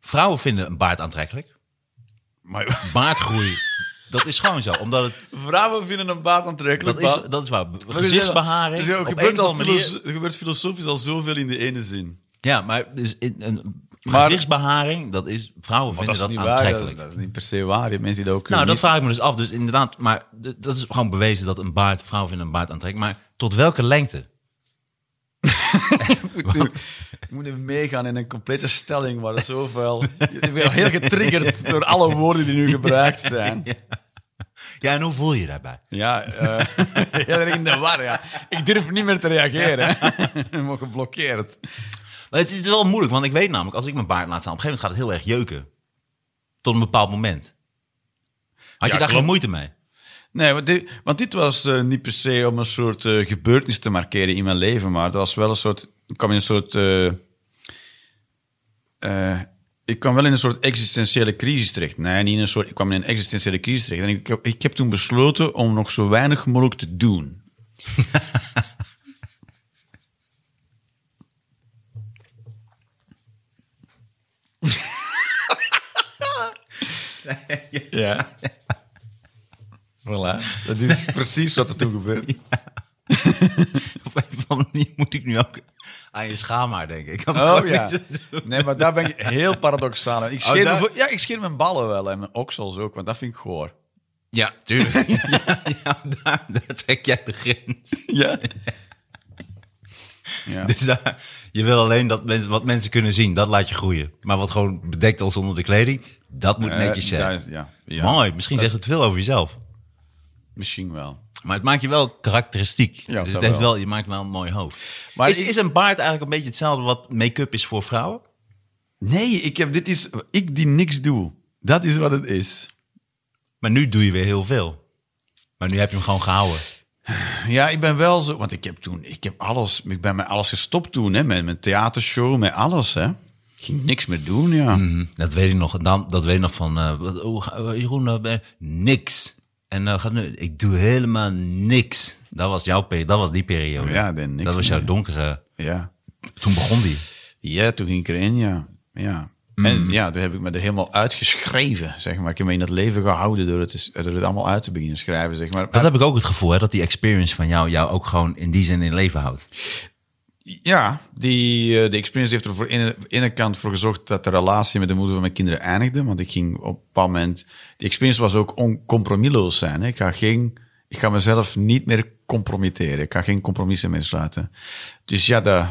vrouwen vinden een baard aantrekkelijk. Maar Baardgroei, dat is gewoon zo. Omdat het, vrouwen vinden een baard aantrekkelijk. dat, is, dat is waar. Gezichtsbeharing. Er, er op gebeurt een al manier- er gebeurt filosofisch al zoveel in de ene zin. Ja, maar dus in, een Maar- gezichtsbeharing, dat is... Vrouwen vinden dat dat, niet waar. Dat, aantrekkelijk. dat is niet per se waar. Je hebt mensen die dat ook nou, kunnen. dat vraag ik me dus af. Dus inderdaad, maar dat is gewoon bewezen dat een baard... Vrouwen vinden een baard aantrekkelijk. Maar tot welke lengte? Moet, nu, moet nu meegaan in een complete stelling waar er zoveel... Je bent heel getriggerd door alle woorden die nu gebruikt zijn. Ja, en hoe voel je daarbij? Ja, eh, heel erg in de war, ja. Ik durf niet meer te reageren. Ik word geblokkeerd. Maar het is wel moeilijk, want ik weet namelijk... als ik mijn baard laat staan, op een gegeven moment gaat het heel erg jeuken. Tot een bepaald moment. Had je daar geen moeite mee? Nee, want dit, want dit was eh, niet per se om een soort eh, gebeurtenis te markeren in mijn leven, maar het was wel een soort. Ik kwam in een soort. eh, ik kwam wel in een soort existentiële crisis terecht. Nee, niet in een soort. Ik kwam in een existentiële crisis terecht. En ik, ik heb toen besloten om nog zo weinig mogelijk te doen. ja. Voilà. Dat is precies wat er toen gebeurde. Op een of andere manier moet ik nu ook aan aan je schaamhaar, denk ik. Om Oh ja. Nee, maar daar ben ik heel paradoxaal. in. Ik scheer, daar- me voor- ja, ik scheer mijn ballen wel en mijn oksels ook, want dat vind ik goor. Ja, tuurlijk. ja, ja, daar, daar trek jij de grens. Ja. ja. Dus daar, je wil alleen dat mensen, wat mensen kunnen zien, dat laat je groeien. Maar wat gewoon bedekt als onder de kleding, dat moet netjes Eh, zijn. daar is- ja. ja. Mooi, misschien zegt het veel over jezelf. Misschien wel. Maar het maakt je wel karakteristiek. Ja, dus dat het heeft wel. wel, je maakt wel een mooi hoofd. Maar is, ik- is een baard eigenlijk een beetje hetzelfde wat make-up is voor vrouwen? Nee, ik heb, dit is ik die niks doe. Dat is wat het is. Maar nu doe je weer heel veel. Maar nu heb je hem gewoon gehouden. Ja, ik ben wel zo, want ik heb toen, ik heb alles, ik ben met alles gestopt toen, hè, met mijn theatershow, met alles, hè. Ik ging niks meer doen, ja. Hm, Dat weet ik nog. Dan, dat weet ik nog van, eh, Jeroen, ben- niks. En eh, gaat nu, ik doe helemaal niks. Dat was jouw periode, dat was die periode. Ja, ben niks dat was jouw donkere, Ja. toen begon die. Ja, toen ging ik erin, ja. ja. En ja, toen heb ik me er helemaal uitgeschreven, zeg maar. Ik heb me in het leven gehouden door het, door het allemaal uit te beginnen schrijven, zeg maar. Dat heb ik ook het gevoel, hè, dat die experience van jou, jou ook gewoon in die zin in leven houdt. Ja, die, eh, de experience heeft er voor ene, ene kant voor gezorgd dat de relatie met de moeder van mijn kinderen eindigde. Want ik ging op een bepaald moment... Die experience was ook oncompromisloos zijn. Hè. Ik, ga geen, ik ga mezelf niet meer compromitteren. Ik ga geen compromissen meer sluiten. Dus ja, dat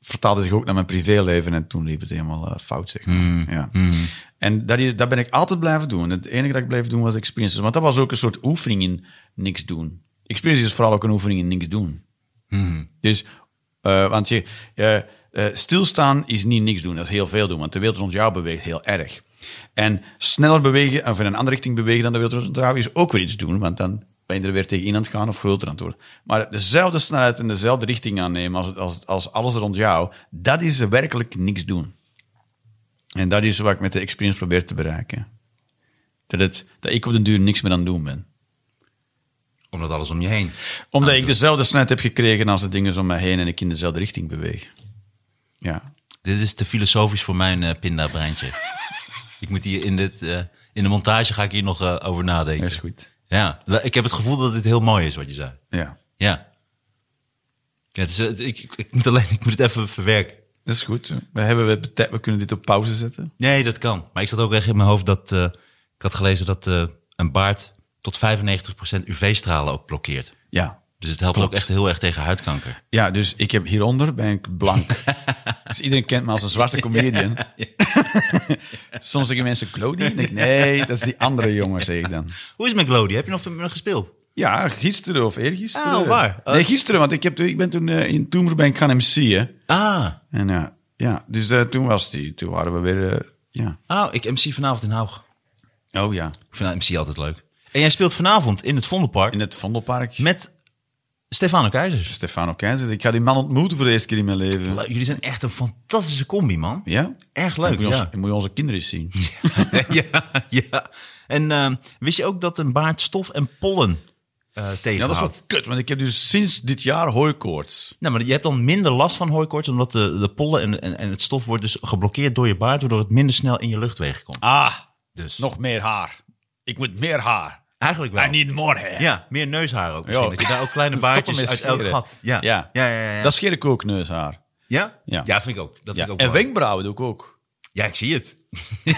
vertaalde zich ook naar mijn privéleven. En toen liep het helemaal eh, fout, zeg maar. Ja. En dat, dat ben ik altijd blijven doen. Het enige dat ik bleef doen was experiences. Want dat was ook een soort oefening in niks doen. Experience is vooral ook een oefening in niks doen. Dus, eh, want je, eh, eh, stilstaan is niet niks doen, dat is heel veel doen, want de wereld rond jou beweegt heel erg. En sneller bewegen, of in een andere richting bewegen dan de wereld rond jou, is ook weer iets doen, want dan ben je er weer tegen in aan het gaan of groter aan het worden. Maar dezelfde snelheid en dezelfde richting aannemen als, als, als alles rond jou, dat is werkelijk niks doen. En dat is wat ik met de experience probeer te bereiken. Dat, het, dat ik op den duur niks meer aan het doen ben. Omdat alles om je heen. Omdat ik dezelfde snelheid heb gekregen als de dingen om mij heen en ik in dezelfde richting beweeg. Ja. Dit is te filosofisch voor mijn uh, pindabreintje. ik moet hier in, dit, uh, in de montage ga ik hier nog uh, over nadenken. Dat is goed. Ja, ik heb het gevoel dat dit heel mooi is wat je zei. Ja. Ja. ja het is, ik, ik, ik, moet alleen, ik moet het even verwerken. Dat is goed. We, hebben, we, we kunnen dit op pauze zetten. Nee, dat kan. Maar ik zat ook echt in mijn hoofd dat... Uh, ik had gelezen dat uh, een baard tot 95% UV-stralen ook blokkeert. Ja. Dus het helpt Klopt. ook echt heel erg tegen huidkanker. Ja, dus ik heb hieronder ben ik blank. dus iedereen kent me als een zwarte comedian. Ja, ja. Soms zeggen mensen Glody. Ik, nee, dat is die andere jongen, zeg ik dan. Hoe is het met Glody? Heb je nog met me gespeeld? Ja, gisteren of eergisteren. Oh, waar? Uh, nee, gisteren, want ik, heb, ik ben toen uh, in Toemer ben ik gaan MC'en. Ah. En uh, ja, dus uh, toen was die, toen waren we weer, ja. Oh, ik MC vanavond in Haug. Oh ja. Ik vind MC altijd leuk. En jij speelt vanavond in het Vondelpark. In het Vondelpark. Met Stefano Keizer. Stefano Keizer. Ik ga die man ontmoeten voor de eerste keer in mijn leven. Leuk. Jullie zijn echt een fantastische combi, man. Ja? Erg leuk, moet je, ja. ons, moet je onze kinderen eens zien. ja, ja. En uh, wist je ook dat een baard stof en pollen uh, tegenhoudt? Ja, dat is wel kut, want ik heb dus sinds dit jaar hooikoorts. Nou, maar je hebt dan minder last van hooikoorts, omdat de, de pollen en, en, en het stof wordt dus geblokkeerd door je baard, waardoor het minder snel in je luchtwegen komt. Ah, dus. nog meer haar. Ik moet meer haar. Eigenlijk wel. I need more hair. Ja, meer neushaar ook misschien. Jo. Dat je daar ook kleine baardjes uit elk gat. Ja. Ja. Ja, ja, ja, ja. Dat scheer ik ook neushaar. Ja? Ja. Ja, vind ik ook. Dat vind ik ook En mooi. wenkbrauwen doe ik ook. Ja, ik zie het.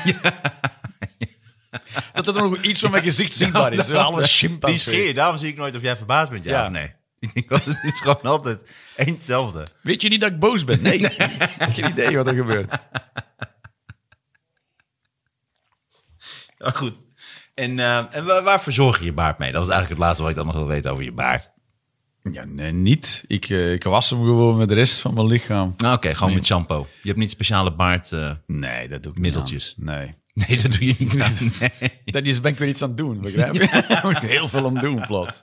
Dat er nog iets van mijn gezicht zichtbaar is. Nou, Alle Die scheer je. Daarom zie ik nooit of jij verbaasd bent, ja, of nee. Het is gewoon altijd één hetzelfde. Weet je niet dat ik boos ben? Nee. Ik heb geen idee wat er gebeurt. Ja, goed. En, eh, en waar, waar verzorg je je baard mee? Dat was eigenlijk het laatste wat ik dan nog wil weten over je baard. Ja, nee, niet. Ik, eh, ik was hem gewoon met de rest van mijn lichaam. Nou, Oké, gewoon met shampoo. Je hebt niet speciale baard... eh, Nee, dat doe ik Middeltjes. niet. Nee. Nee, dat doe je niet. aan. Nee. Dat is, ben ik weer iets aan het doen, begrijp je? Daar moet ik heel veel aan doen, plots.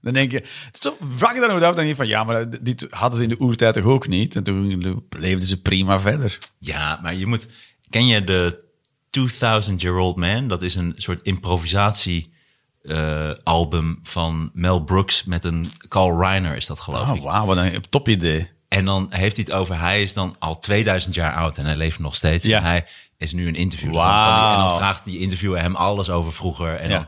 Dan denk je, zo je dan ook af, dan je van, ja, maar dit hadden ze in de oertijd toch ook niet? En toen leefden ze prima verder. Ja, maar je moet... Ken je de 2000 Year Old Man? Dat is een soort improvisatie eh, album van Mel Brooks met een Carl Reiner is dat geloof ik. Oh, wauw, wat een top idee. En dan heeft hij het over, hij is dan al 2000 jaar oud en hij leeft nog steeds. Ja. En hij is nu een interview. Dus dan kan hij- en dan vraagt die interviewer hem alles over vroeger. En, Ja. dan,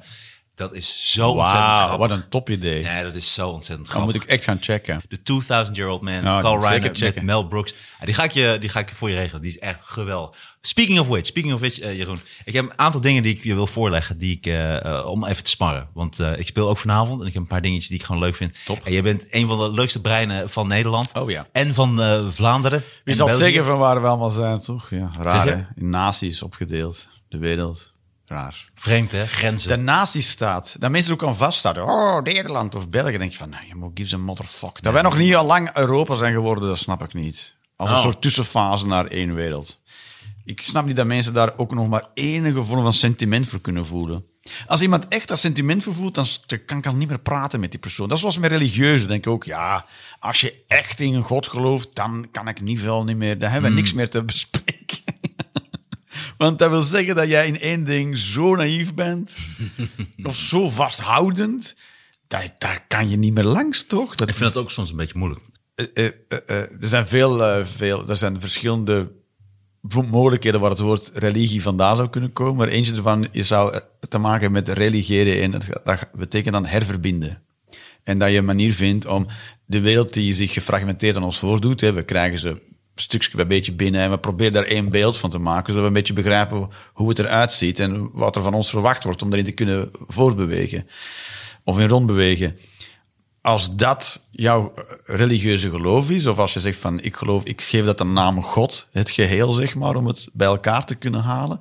Dat is zo ontzettend Wauw, grappig. wat een top idee. Nee, dat is zo ontzettend Dan grappig. moet ik echt gaan checken. De 2000 Year Old Man, Nou, Carl zeker Reiner met Mel Brooks. Ja, die, ga ik je, die ga ik je voor je regelen. Die is echt geweldig. Speaking of which, speaking of which, eh, Jeroen. Ik heb een aantal dingen die ik je wil voorleggen, die ik, eh, eh, om even te sparren. Want ik speel ook vanavond en ik heb een paar dingetjes die ik gewoon leuk vind. Top. En jij bent een van de leukste breinen van Nederland. Oh ja. En van Vlaanderen. Wie en zal zeggen van waar we allemaal zijn, toch? Ja, raar, naties opgedeeld. De wereld. Raar. Vreemd, hè? Grenzen. De nazistaat. Dat mensen ook aan vasthouden. Oh, Nederland of België. Dan denk je van, nou, je moet give them motherfuck. Dat wij nog niet al lang Europa zijn geworden, dat snap ik niet. Als een Oh. soort tussenfase naar één wereld. Ik snap niet dat mensen daar ook nog maar enige vorm van sentiment voor kunnen voelen. Als iemand echt dat sentiment voor voelt, dan kan ik al niet meer praten met die persoon. Dat is zoals met religieuzen. denk ik ook, ja, als je echt in een God gelooft, dan kan ik niet veel niet meer. Dan hebben we niks meer te bespreken. Want dat wil zeggen dat jij in één ding zo naïef bent, of zo vasthoudend, dat, daar kan je niet meer langs, toch? Dat ik vind dat ook soms een beetje moeilijk. eh, eh, eh, er zijn veel, veel, er zijn verschillende mogelijkheden waar het woord religie vandaan zou kunnen komen. Maar eentje ervan is, zou te maken hebben met religiëren en dat, dat betekent dan herverbinden. En dat je een manier vindt om de wereld die zich gefragmenteerd aan ons voordoet, hè, we krijgen ze stukje bij beetje binnen en we proberen daar één beeld van te maken, zodat we een beetje begrijpen hoe het eruit ziet en wat er van ons verwacht wordt om daarin te kunnen voortbewegen of in rondbewegen als dat jouw religieuze geloof is, of als je zegt van ik geloof, ik geef dat de naam God, het geheel zeg maar, om het bij elkaar te kunnen halen.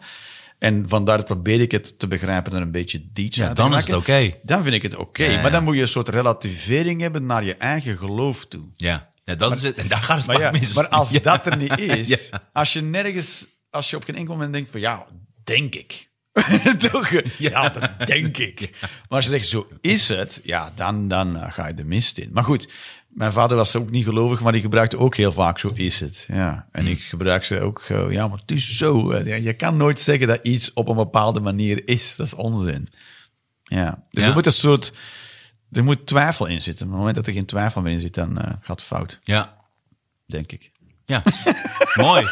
En vandaar probeer ik het te begrijpen en een beetje diets Ja, dan is het oké. Dan vind ik het oké. Ja, ja. Maar dan moet je een soort relativering hebben naar je eigen geloof toe. Ja, ja dat is het. En daar gaat het Maar, ja, mis. maar als dat er niet is, als je nergens, als je op geen enkel moment denkt van ja, denk ik. Toch? Ja, dat denk ik. Maar als je zegt zo is het, ja, dan, dan eh, ga je de mist in. Maar goed, mijn vader was ook niet gelovig, maar die gebruikte ook heel vaak zo is het. Ja. En ik gebruik ze ook, eh, ja, maar het is zo. eh, je kan nooit zeggen dat iets op een bepaalde manier is. Dat is onzin. Ja. Dus Ja. er moet een soort, er moet twijfel in zitten. Op het moment dat er geen twijfel meer in zit, dan eh, gaat het fout, Ja, denk ik. ja. mooi.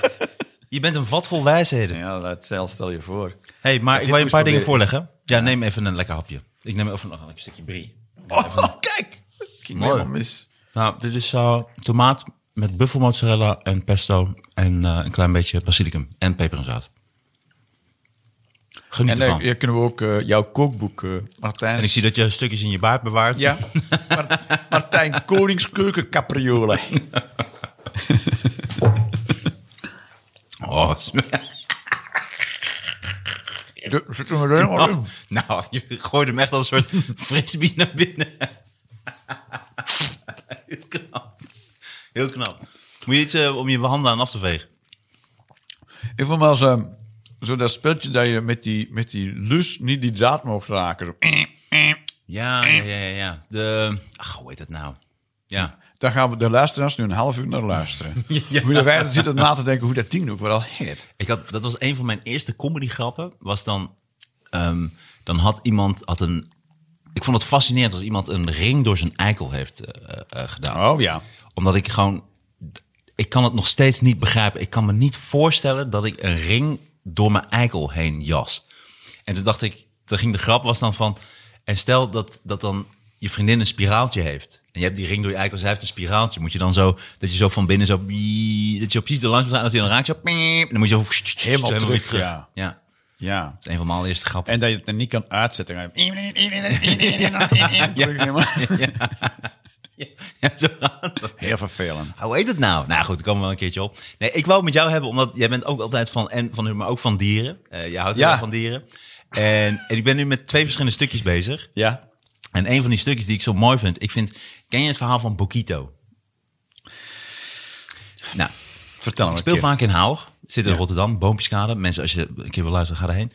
Je bent een vat vol wijsheden. Ja, dat stel, stel je voor. hey, maar ik wil je een paar dingen proberen. voorleggen. Ja, neem even een lekker hapje. Ik neem even nog een stukje brie. Oh, kijk! Ging Mooi. mis. Nou, dit is eh, tomaat met buffelmozzarella en pesto en eh, een klein beetje basilicum en peper en zout. Geniet En ervan. dan kunnen we ook eh, jouw kookboek, eh Martijn. en ik zie dat je stukjes in je baard bewaart. Ja, Mar- Martijn Koningskeuken Capriolen. Oh, het is- Zit er in. nou, je gooit hem echt als een soort frisbee naar binnen. Heel knap. Heel knap. Moet je iets eh, om je handen aan af te vegen? Ik vond wel zo, zo dat speltje dat je met die, met die lus niet die draad mocht raken. Zo. Ja, ja, ja, ja. De, ach, hoe heet het nou? Ja. Daar gaan we de luisteraars nu een half uur naar luisteren. Ja. Hoe wij zitten na te denken hoe dat ding ook wel heet. Ik had, dat was een van mijn eerste comedy grappen. Was dan, ehm, dan had iemand had een. Ik vond het fascinerend als iemand een ring door zijn eikel heeft eh, eh, gedaan. Oh ja. Omdat ik gewoon. Ik kan het nog steeds niet begrijpen. Ik kan me niet voorstellen dat ik een ring door mijn eikel heen jas. En toen dacht ik, dan ging de grap was dan van. En stel dat, dat dan je vriendin een spiraaltje heeft. En je hebt die ring door je eikel, zij heeft een spiraaltje. Moet je dan zo, dat je zo van binnen zo. Dat je precies de langs moet gaan. En als die dan raakt, zo. Dan moet je zo. Helemaal terug, ja. ja. Ja. Dat is een van mijn allereerste grappen. En dat je het er niet kan uitzetten. Ja, zo gaat. Heel vervelend. Hoe heet het nou? Nou goed, komen we wel een keertje op. Nee, ik wou het met jou hebben, omdat jij bent ook altijd van, en van humor, maar ook van dieren. Eh je houdt Ja. erg van dieren. En, en ik ben nu met twee verschillende stukjes bezig. Ja. En een van die stukjes die ik zo mooi vind, ik vind, ken je het verhaal van Bokito? Nou, Vertel ik speel keer. vaak in Haug. Zit in Ja. Rotterdam, Boompjeskade. Mensen, als je een keer wil luisteren, ga daarheen.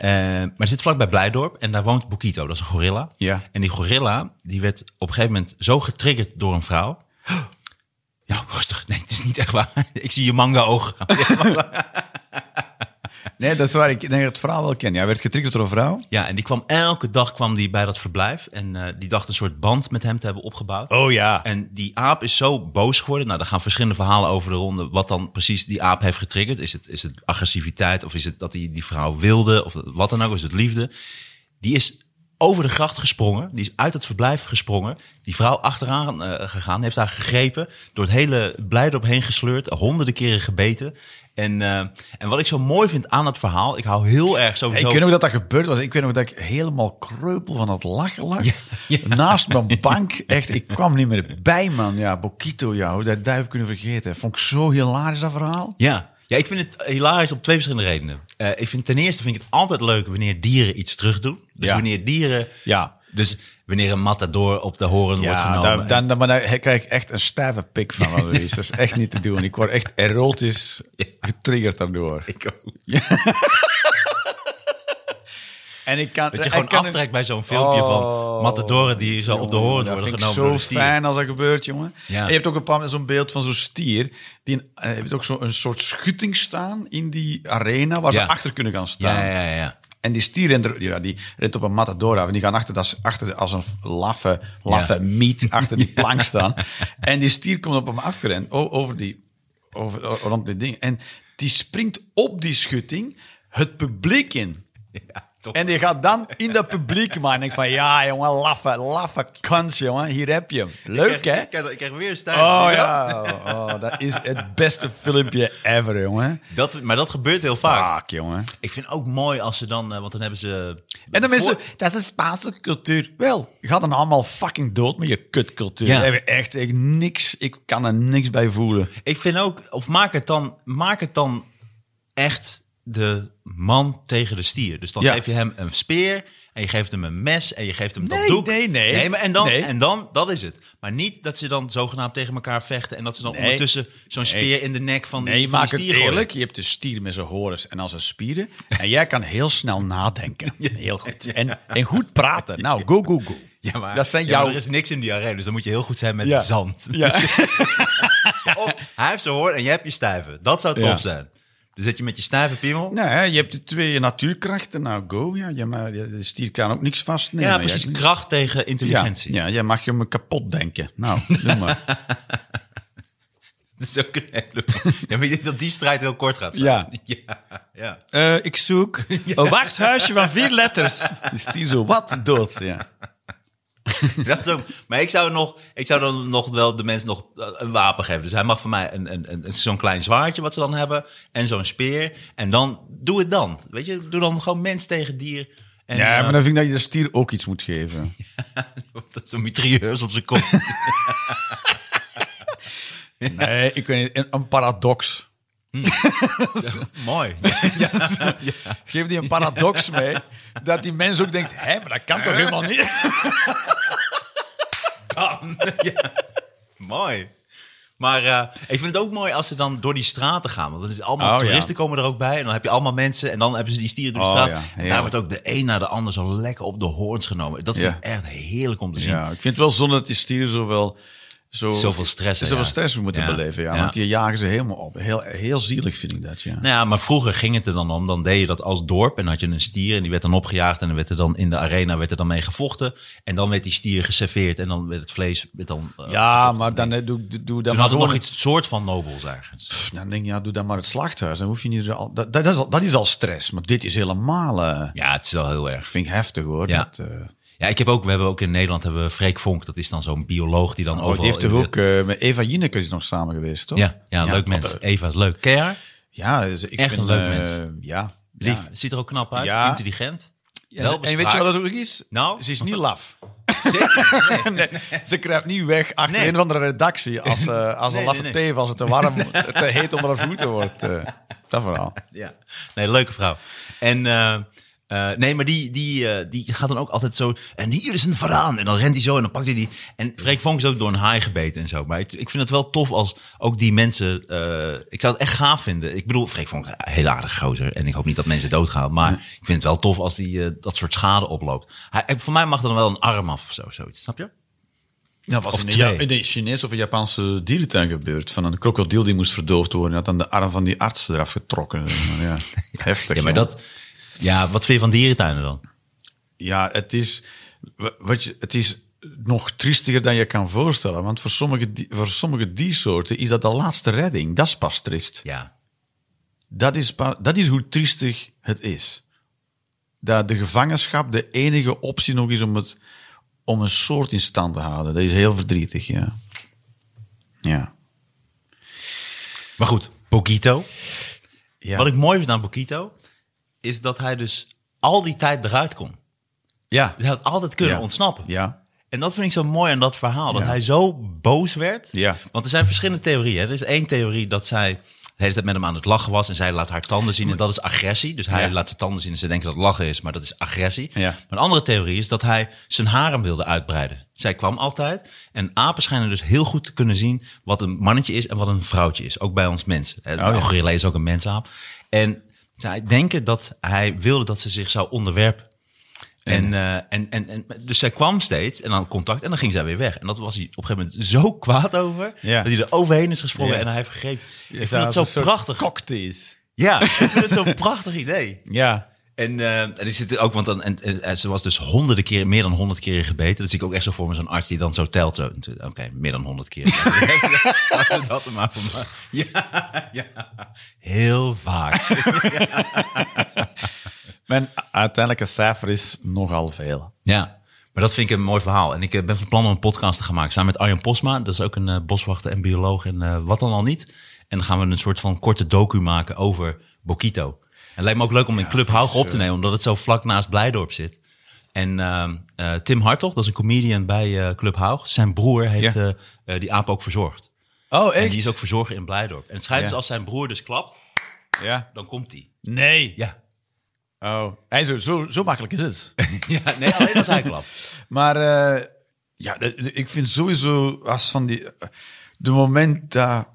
Eh, maar het zit vlakbij Blijdorp en daar woont Bokito. Dat is een gorilla. Ja. En die gorilla, die werd op een gegeven moment zo getriggerd door een vrouw. Ja, rustig. Nee, het is niet echt waar. Ik zie je manga ogen. Nee, dat is waar. Ik denk dat het verhaal wel ken. Jij werd getriggerd door een vrouw. Ja, en die kwam elke dag kwam die bij dat verblijf. En eh, die dacht een soort band met hem te hebben opgebouwd. Oh ja. En die aap is zo boos geworden. Nou, daar gaan verschillende verhalen over de ronde. Wat dan precies die aap heeft getriggerd. Is het, is het agressiviteit? Of is het dat hij die vrouw wilde? Of wat dan ook? Is het liefde? Die is over de gracht gesprongen. Die is uit het verblijf gesprongen. Die vrouw achteraan eh, gegaan, heeft haar gegrepen. Door het hele Blijdorp heen gesleurd. Honderden keren gebeten. En, eh, en wat ik zo mooi vind aan het verhaal, ik hou heel erg sowieso... Ik weet nog dat dat gebeurd was. Ik weet nog dat ik helemaal kreupel van het lachen lag. Naast mijn bank. Echt, ik kwam niet meer bij, man. Ja, Bokito, ja, hoe dat duif kunnen vergeten. Vond ik zo hilarisch, dat verhaal. Ja. Ja, ik vind het hilarisch op twee verschillende redenen. Eh, ik vind ten eerste vind ik het altijd leuk wanneer dieren iets terugdoen. Dus Ja. wanneer dieren... Ja. Dus wanneer een matador op de horen wordt genomen. dan, dan, dan, maar daar krijg ik echt een stijve pik van. Louise. Dat is echt niet te doen. Ik word echt erotisch getriggerd daardoor. Ik ook. En ik kan, Dat je gewoon aftrekt bij zo'n filmpje van matadoren die zo op de horen worden vind ik genomen zo door de stier. fijn als dat gebeurt, jongen. Ja. En je hebt ook een paar zo'n beeld van zo'n stier. Die een, eh, heeft ook zo'n een soort schutting staan in die arena waar Ja. ze achter kunnen gaan staan. Ja, ja, ja. En die stier rent, ja, die rent op een matador af. En die gaan achter, dat, achter als een laffe, laffe miet achter die plank staan. En die stier komt op hem afgerend over die, over, rond die ding. En die springt op die schutting het publiek in. Ja, En die gaat dan in dat publiek, man. En ik van, ja, jongen, laffe, laffe kans, jongen. Hier heb je hem. Leuk, ik krijg, hè? Ik krijg, ik krijg weer een stijl. Oh ja, oh, dat is het beste filmpje ever, jongen. Dat, maar dat gebeurt heel vaak. Fuck, jongen. Ik vind ook mooi als ze dan, eh, want dan hebben ze... En dan mensen, Voor- dat is een Spaanse cultuur. Wel, je gaat dan allemaal fucking dood met je kutcultuur. Ja. Heb echt, echt niks, ik kan er niks bij voelen. Ik vind ook, of maak het dan, maak het dan echt de man tegen de stier. Dus dan Ja. geef je hem een speer en je geeft hem een mes en je geeft hem dat Nee, doek. nee, nee. Nee, maar en dan, Nee. en dan, dat is het. Maar niet dat ze dan zogenaamd tegen elkaar vechten en dat ze dan Nee. ondertussen zo'n speer in de nek van die, Nee, van die maakt het stier gooien. eerlijk. Je hebt de stier met zijn horens en als zijn spieren. En jij kan heel snel nadenken. Heel goed. En, en goed praten. Nou, go, go, go. Ja, maar, Dat zijn ja, jouw... er is niks in die arena, dus dan moet je heel goed zijn met Ja. zand. Ja. Of hij heeft zijn hoorn en jij hebt je stijve. Dat zou tof zijn. Dus dat je met je stijve piemel... Nee, je hebt de twee natuurkrachten. Nou, go. Ja, je, de stier kan ook niks vastnemen. ja, precies. Kracht tegen Ja, intelligentie. ja, jij mag je me kapot denken. Nou, doe maar. Dat is ook een hele... Ja, maar ik denk dat die strijd heel kort gaat zijn. Ja. Ja, ja. Eh, ik zoek een wachthuisje van vier letters. Die stier zo wat dood, ja. Dat is ook, maar ik zou, nog, ik zou dan nog wel de mensen nog eh, een wapen geven. Dus hij mag van mij een, een, een, zo'n klein zwaardje wat ze dan hebben. En zo'n speer. En dan, doe het dan. Weet je, doe dan gewoon mens tegen dier. En, Ja, eh, maar dan vind ik dat je de stier ook iets moet geven. dat is een mitrailleur op zijn kop. Nee, ik weet niet, een, paradox. Mooi. Geef die een paradox mee, dat die mens ook denkt, hé, maar dat kan toch helemaal niet? ja. Mooi. Maar eh, ik vind het ook mooi als ze dan door die straten gaan. Want dat is allemaal Oh, ja. toeristen komen er ook bij. En dan heb je allemaal mensen. En dan hebben ze die stieren door de Oh, straat. ja. En daar wordt ook de een na de ander zo lekker op de hoorns genomen. Dat vind ik echt heerlijk om te zien. Ja, ik vind het wel zonde dat die stieren zoveel... Zo, Zoveel stress, Zoveel ja. stress moeten Ja. beleven, ja. Want die jagen ze helemaal op. Heel, heel zielig vind ik dat, ja. Nou ja, maar vroeger ging het er dan om. Dan deed je dat als dorp en had je een stier en die werd dan opgejaagd en dan werd er dan in de arena werd er dan mee gevochten en dan werd die stier geserveerd en dan werd het vlees werd dan. eh, Ja, maar dan eh, doe, doe, doe dan Toen maar had het nog iets soort van nobels ergens. Pff, Dan denk je, ja, doe dan maar het slachthuis. Dan hoef je niet zo al, dat, dat, is al, dat is al stress. Maar dit is helemaal, eh, Ja, het is wel heel erg. vind ik heftig hoor. Ja. Dat, Ja, ik heb ook, we hebben ook in Nederland hebben we Freek Vonk, dat is dan zo'n bioloog die dan oh, overal. die heeft toch ook eh, met Eva Jinek is nog samen geweest, toch? Ja, ja, leuk wat, mens. eh, Eva is leuk. Ken je haar? Ja, dus ik Echt vind, een leuk eh, mens. Ja. Lief. ja. Ziet er ook knap uit. Ja. Intelligent. Ja, en weet je wat het ook is? Nou? Ze is niet laf. Zeker. Nee, ze kruipt niet weg achter een of andere redactie als, eh, als een laffe teef als het te warm, te heet onder haar voeten wordt. eh. dat verhaal. Ja, nee, leuke vrouw. En eh, nee, maar die, die, eh, die gaat dan ook altijd zo. En hier is een varaan. En dan rent hij zo en dan pakt hij die. En Freek Vonk is ook door een haai gebeten en zo. Maar ik, ik vind het wel tof als ook die mensen. eh, ik zou het echt gaaf vinden. Ik bedoel, Freek Vonk, een heel aardig gozer. En ik hoop niet dat mensen doodgaan. Maar ik vind het wel tof als die dat soort schade oploopt. Hij, voor mij mag er dan wel een arm af of zo, zoiets. Snap je? Dat was Of in de, in de Chinese of Japanse dierentuin gebeurd. Van een krokodil die moest verdoofd worden. Had dan de arm van die arts eraf getrokken. Maar ja, heftig. Ja, maar jongen. dat. Ja, wat vind je van dierentuinen dan? Ja, het is, wat je, het is nog triestiger dan je kan voorstellen. Want voor sommige, voor sommige diersoorten is dat de laatste redding. Dat is pas triest. Ja. Dat is, dat is hoe triestig het is. dat de gevangenschap de enige optie nog is om, het, om een soort in stand te houden. Dat is heel verdrietig, ja. Ja. Maar goed, Bokito. ja. Wat ik mooi vind aan Bokito, is dat hij dus al die tijd eruit kon. ja. Dus hij had altijd kunnen Ja. ontsnappen. Ja. En dat vind ik zo mooi aan dat verhaal. Dat Ja. hij zo boos werd. Ja. Want er zijn verschillende theorieën. Er is één theorie dat zij de hele tijd met hem aan het lachen was. En zij laat haar tanden zien. En dat is agressie. Dus hij Ja. laat zijn tanden zien en ze denken dat het lachen is. Maar dat is agressie. Ja. Maar een andere theorie is dat hij zijn harem wilde uitbreiden. Zij kwam altijd. En apen schijnen dus heel goed te kunnen zien wat een mannetje is en wat een vrouwtje is. Ook bij ons mensen. Oh, ja. gorilla is ook een mensaap. En zij denken dat hij wilde dat ze zich zou onderwerpen. En, eh, en, en, en, dus zij kwam steeds en dan contact en dan ging zij weer weg. En dat was hij op een gegeven moment zo kwaad over, Ja. dat hij er overheen is gesprongen Ja. en hij heeft gegrepen. Ik vind het zo prachtig. Cocktails. Ja, ik vind het zo'n prachtig idee. Ja. En eh, en er zit ook, want dan, en, en- en ze was dus honderden keer, meer dan honderd keer gebeten. Dat zie ik ook echt zo voor me, zo'n arts die dan zo telt. Zo, Oké, meer dan honderd keer. Laten we dat er maar voor. Ja, ja, heel vaak. Mijn uiteindelijke cijfer is nogal veel. Ja, maar dat vind ik een mooi verhaal. En ik eh, ben van plan om een podcast te gaan maken samen met Arjen Posma. Dat is ook een eh, boswachter en bioloog en eh, wat dan al niet. En dan gaan we een soort van korte docu maken over Bokito. En het lijkt me ook leuk om in Club Haug op te nemen, omdat het zo vlak naast Blijdorp zit. En ehm, eh, Tim Hartog, dat is een comedian bij eh, Club Haug. Zijn broer heeft Ja. eh, eh, die aap ook verzorgd. Oh, En die is ook verzorger in Blijdorp. En het schijnt Ja. dus als zijn broer dus klapt, Ja. dan komt hij. Nee. Ja. Oh. Hij zo, zo, zo makkelijk is het. ja, nee, alleen als hij klapt. Maar eh, ja, ik vind sowieso als van die. De moment dat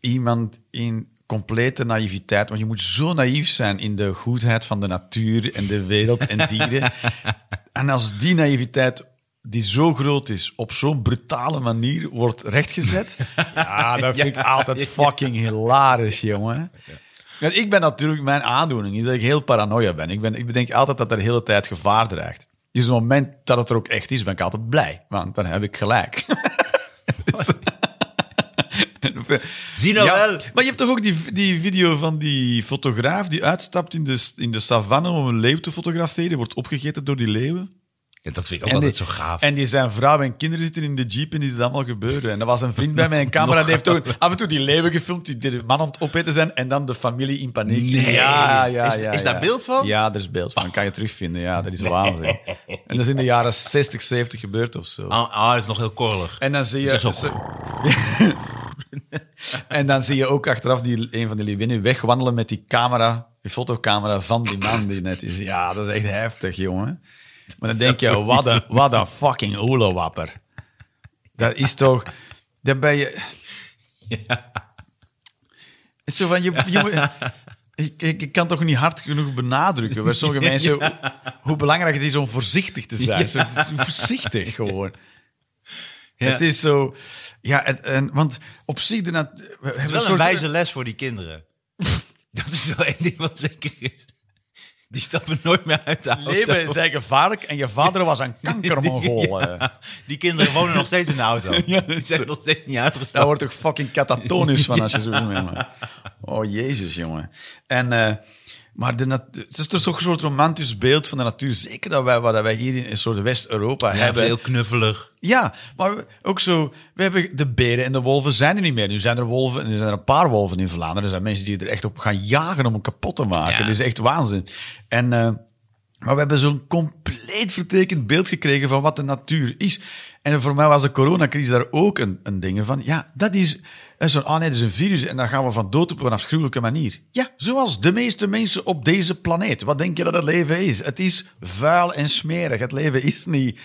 iemand in complete naïviteit, want je moet zo naïef zijn in de goedheid van de natuur en de wereld en dieren. en als die naïviteit die zo groot is, op zo'n brutale manier wordt rechtgezet, ja, dat vind ik altijd fucking hilarisch, jongen. Ja, ik ben natuurlijk, mijn aandoening is dat ik heel paranoia ben. Ik, ben. ik bedenk altijd dat er de hele tijd gevaar dreigt. Dus het moment dat het er ook echt is, ben ik altijd blij. Want dan heb ik gelijk. Dus- Zie nou Ja, wel. Maar je hebt toch ook die, die video van die fotograaf die uitstapt in de, in de savanne om een leeuw te fotograferen. Die wordt opgegeten door die leeuwen. Ja, dat vind ik ook En altijd die- zo gaaf. En die zijn vrouw en kinderen zitten in de jeep en die dit allemaal gebeuren. En er was een vriend bij mij, een camera, die heeft toch af en toe die leeuwen gefilmd die de man aan het opeten zijn en dan de familie in paniek. Nee. Ja, ja, Is- ja. is daar beeld van? Ja, er is beeld van. Kan je terugvinden. Ja, dat is waanzin. En dat is in de jaren 60, 70 gebeurd of zo. Ah, ah, dat is nog heel korrelig. En dan zie je... Zo- ze- en dan zie je ook achteraf die, een van die leeuwinnen wegwandelen met die camera, die fotocamera van die man die net is. Ja, dat is echt heftig, jongen. Maar dan denk je, wat een, wat een fucking oelewapper. Dat is toch... Daar ben je... Het is Zo van, je, je moet... Ik, ik, ik kan toch niet hard genoeg benadrukken bij sommige mensen hoe, hoe belangrijk het is om voorzichtig te zijn. Zo, het is voorzichtig gewoon. Ja. Het is zo... Ja, en, en, want op zich... De nat- we hebben Het is wel een een soort- wijze les voor die kinderen. dat is wel één ding wat zeker is. Die stappen nooit meer uit de auto. Leven is eigenlijk gevaarlijk en je vader was een kankermongool. eh. Ja, die kinderen wonen nog steeds in de auto. Ja, die zo. zijn nog steeds niet Daar uitgestapt. wordt toch fucking katatonisch van als je zo met me. Oh, jezus, jongen. En, eh, maar de het is toch een soort romantisch beeld van de natuur. Zeker dat wij, wat wij hier in een soort West-Europa Ja, hebben. heel knuffelig. Ja, maar ook zo, we hebben de beren en de wolven zijn er niet meer. Nu zijn er wolven, en er zijn er een paar wolven in Vlaanderen. Er zijn mensen die er echt op gaan jagen om hem kapot te maken. Ja. Dat is echt waanzin. En, eh, maar we hebben zo'n compleet vertekend beeld gekregen van wat de natuur is. En voor mij was de coronacrisis daar ook een, een ding van. Ja, dat is eh, zo'n, ah dat is een virus en dan gaan we van dood op een afschuwelijke manier. Ja, zoals de meeste mensen op deze planeet. Wat denk je dat het leven is? Het is vuil en smerig. Het leven is niet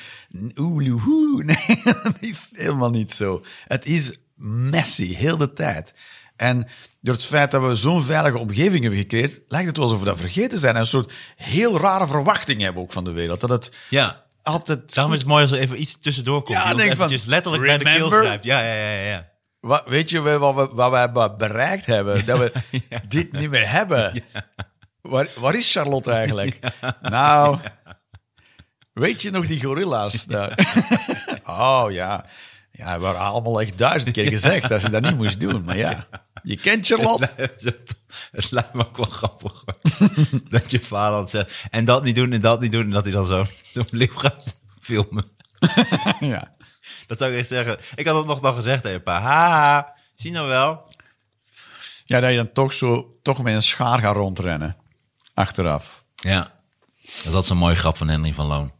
oeloehoe. Nee, dat is helemaal niet zo. Het is messy, heel de tijd. En door het feit dat we zo'n veilige omgeving hebben gecreëerd, lijkt het wel alsof we dat vergeten zijn. En een soort heel rare verwachting hebben ook van de wereld. Dat het Ja. altijd... Daarom is het mooi als er even iets tussendoor komt. Ja, denk van, letterlijk bij de keel remember? grijpt. Ja, ja, ja, ja. Wat, weet je wat we, wat we hebben bereikt hebben? Dat we dit niet meer hebben. Waar, waar is Charlotte eigenlijk? Nou, weet je nog die gorilla's daar? oh ja. Ja, we waren allemaal echt duizend keer gezegd dat je dat niet moest doen. Maar ja, je kent Charlotte. Het lijkt me ook wel grappig. dat je vader had zegt, en dat niet doen en dat niet doen. En dat hij dan zo zo'n leeuw gaat filmen. ja. Dat zou ik echt zeggen. Ik had het nog dan gezegd tegen pa. Haha, zie nou wel. ja, dat je dan toch zo toch met een schaar gaat rondrennen. Achteraf. Ja. Dat is altijd zo'n mooie grap van Henry van Loon.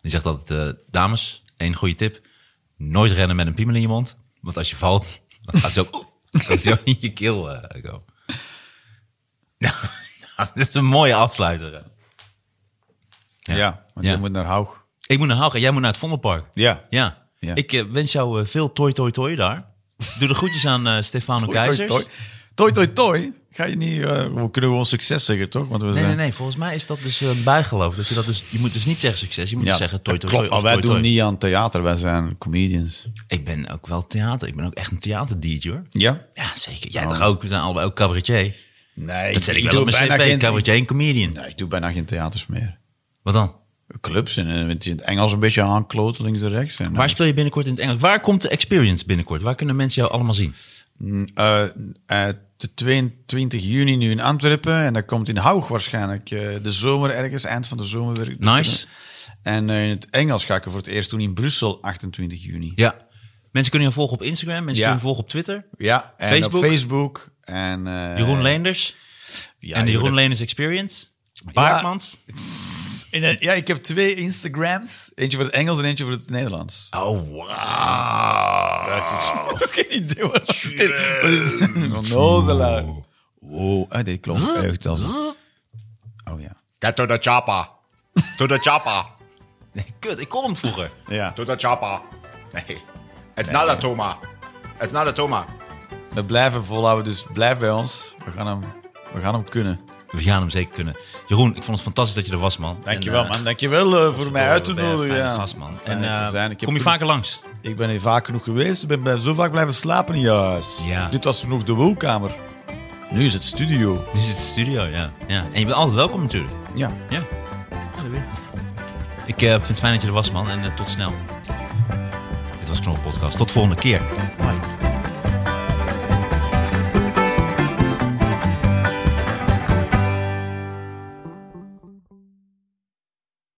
Die zegt altijd, eh, dames, één goede tip. Nooit rennen met een piemel in je mond. Want als je valt, dan gaat het zo, het zo in je keel komen. Nou, nou, dit is een mooie afsluiter. hè. Ja, want Ja. je moet naar Haug. Ik moet naar Haag en jij moet naar het Vondelpark. Ja. Ja. Ja. Ik eh, wens jou eh, veel toi toi toi daar. Doe de groetjes aan eh, Stefano Keizers. Toi, toi, toi, toi. Ga je niet... eh, we kunnen gewoon succes zeggen, toch? Want we Nee, zijn... nee, nee. Volgens mij is dat dus een bijgeloof. Dat je, dat dus, je moet dus niet zeggen succes. Je moet dus zeggen toi toi toi. maar wij toi, doen toi. niet aan theater. Wij zijn comedians. Ik ben ook wel theater. Ik ben ook echt een theater hoor. Ja? Ja, zeker. Jij toch ook? We zijn allebei ook cabaretier. Nee, Dat zet ik wel op mijn cv. Cabaretier en comedian. Nee, ik doe bijna geen theaters meer. Wat dan? Clubs en eh, het in Engels een beetje aankloten, links en rechts. En, Waar speel je binnenkort in het Engels? Waar komt de experience binnenkort? Waar kunnen mensen jou allemaal zien? Eh, eh, de 22 juni nu in Antwerpen. En dat komt in Haug waarschijnlijk eh, de zomer ergens, eind van de zomer. weer- Nice. En in het Engels ga ik er voor het eerst doen in Brussel, 28 juni. Ja. Mensen kunnen je volgen op Instagram. Mensen Ja. kunnen je volgen op Twitter. Ja, en Facebook? op Facebook. En, Jeroen Leenders. ja, en de Jeroen Jeroen- Leenders Experience. Baartmans. Een- ja, ik heb twee Instagrams. Eentje voor het Engels en eentje voor het Nederlands. Oh, heb geen idee wat het is. Onnozelaar. Wow, ah, dit klonk echt als... Oh ja. Get to the chopper. To the chopper. Nee, kut. Ik kon hem vroeger. Ja, To the chopper. Nee. It's not a Toma. It's not a Toma. we blijven volhouden, dus blijf bij ons. We gaan hem, we gaan hem kunnen. We gaan hem zeker kunnen. Jeroen, ik vond het fantastisch dat je er was, man. Dankjewel, En, eh, man. Dankjewel uh, voor mij uit te nodigen. fijne Ja. gast, man. En te eh, zijn. Ik heb kom je vaker langs? Ik ben hier vaak genoeg geweest. Ik ben bij- zo vaak blijven slapen in je huis. Ja. Dit was toen nog de woonkamer. Nu is het studio. Dit is het studio, ja. ja. En je bent altijd welkom natuurlijk. Ja. Ja. ik. Eh, vind het fijn dat je er was, man. En eh, tot snel. Dit was Knol Podcast. Tot de volgende keer.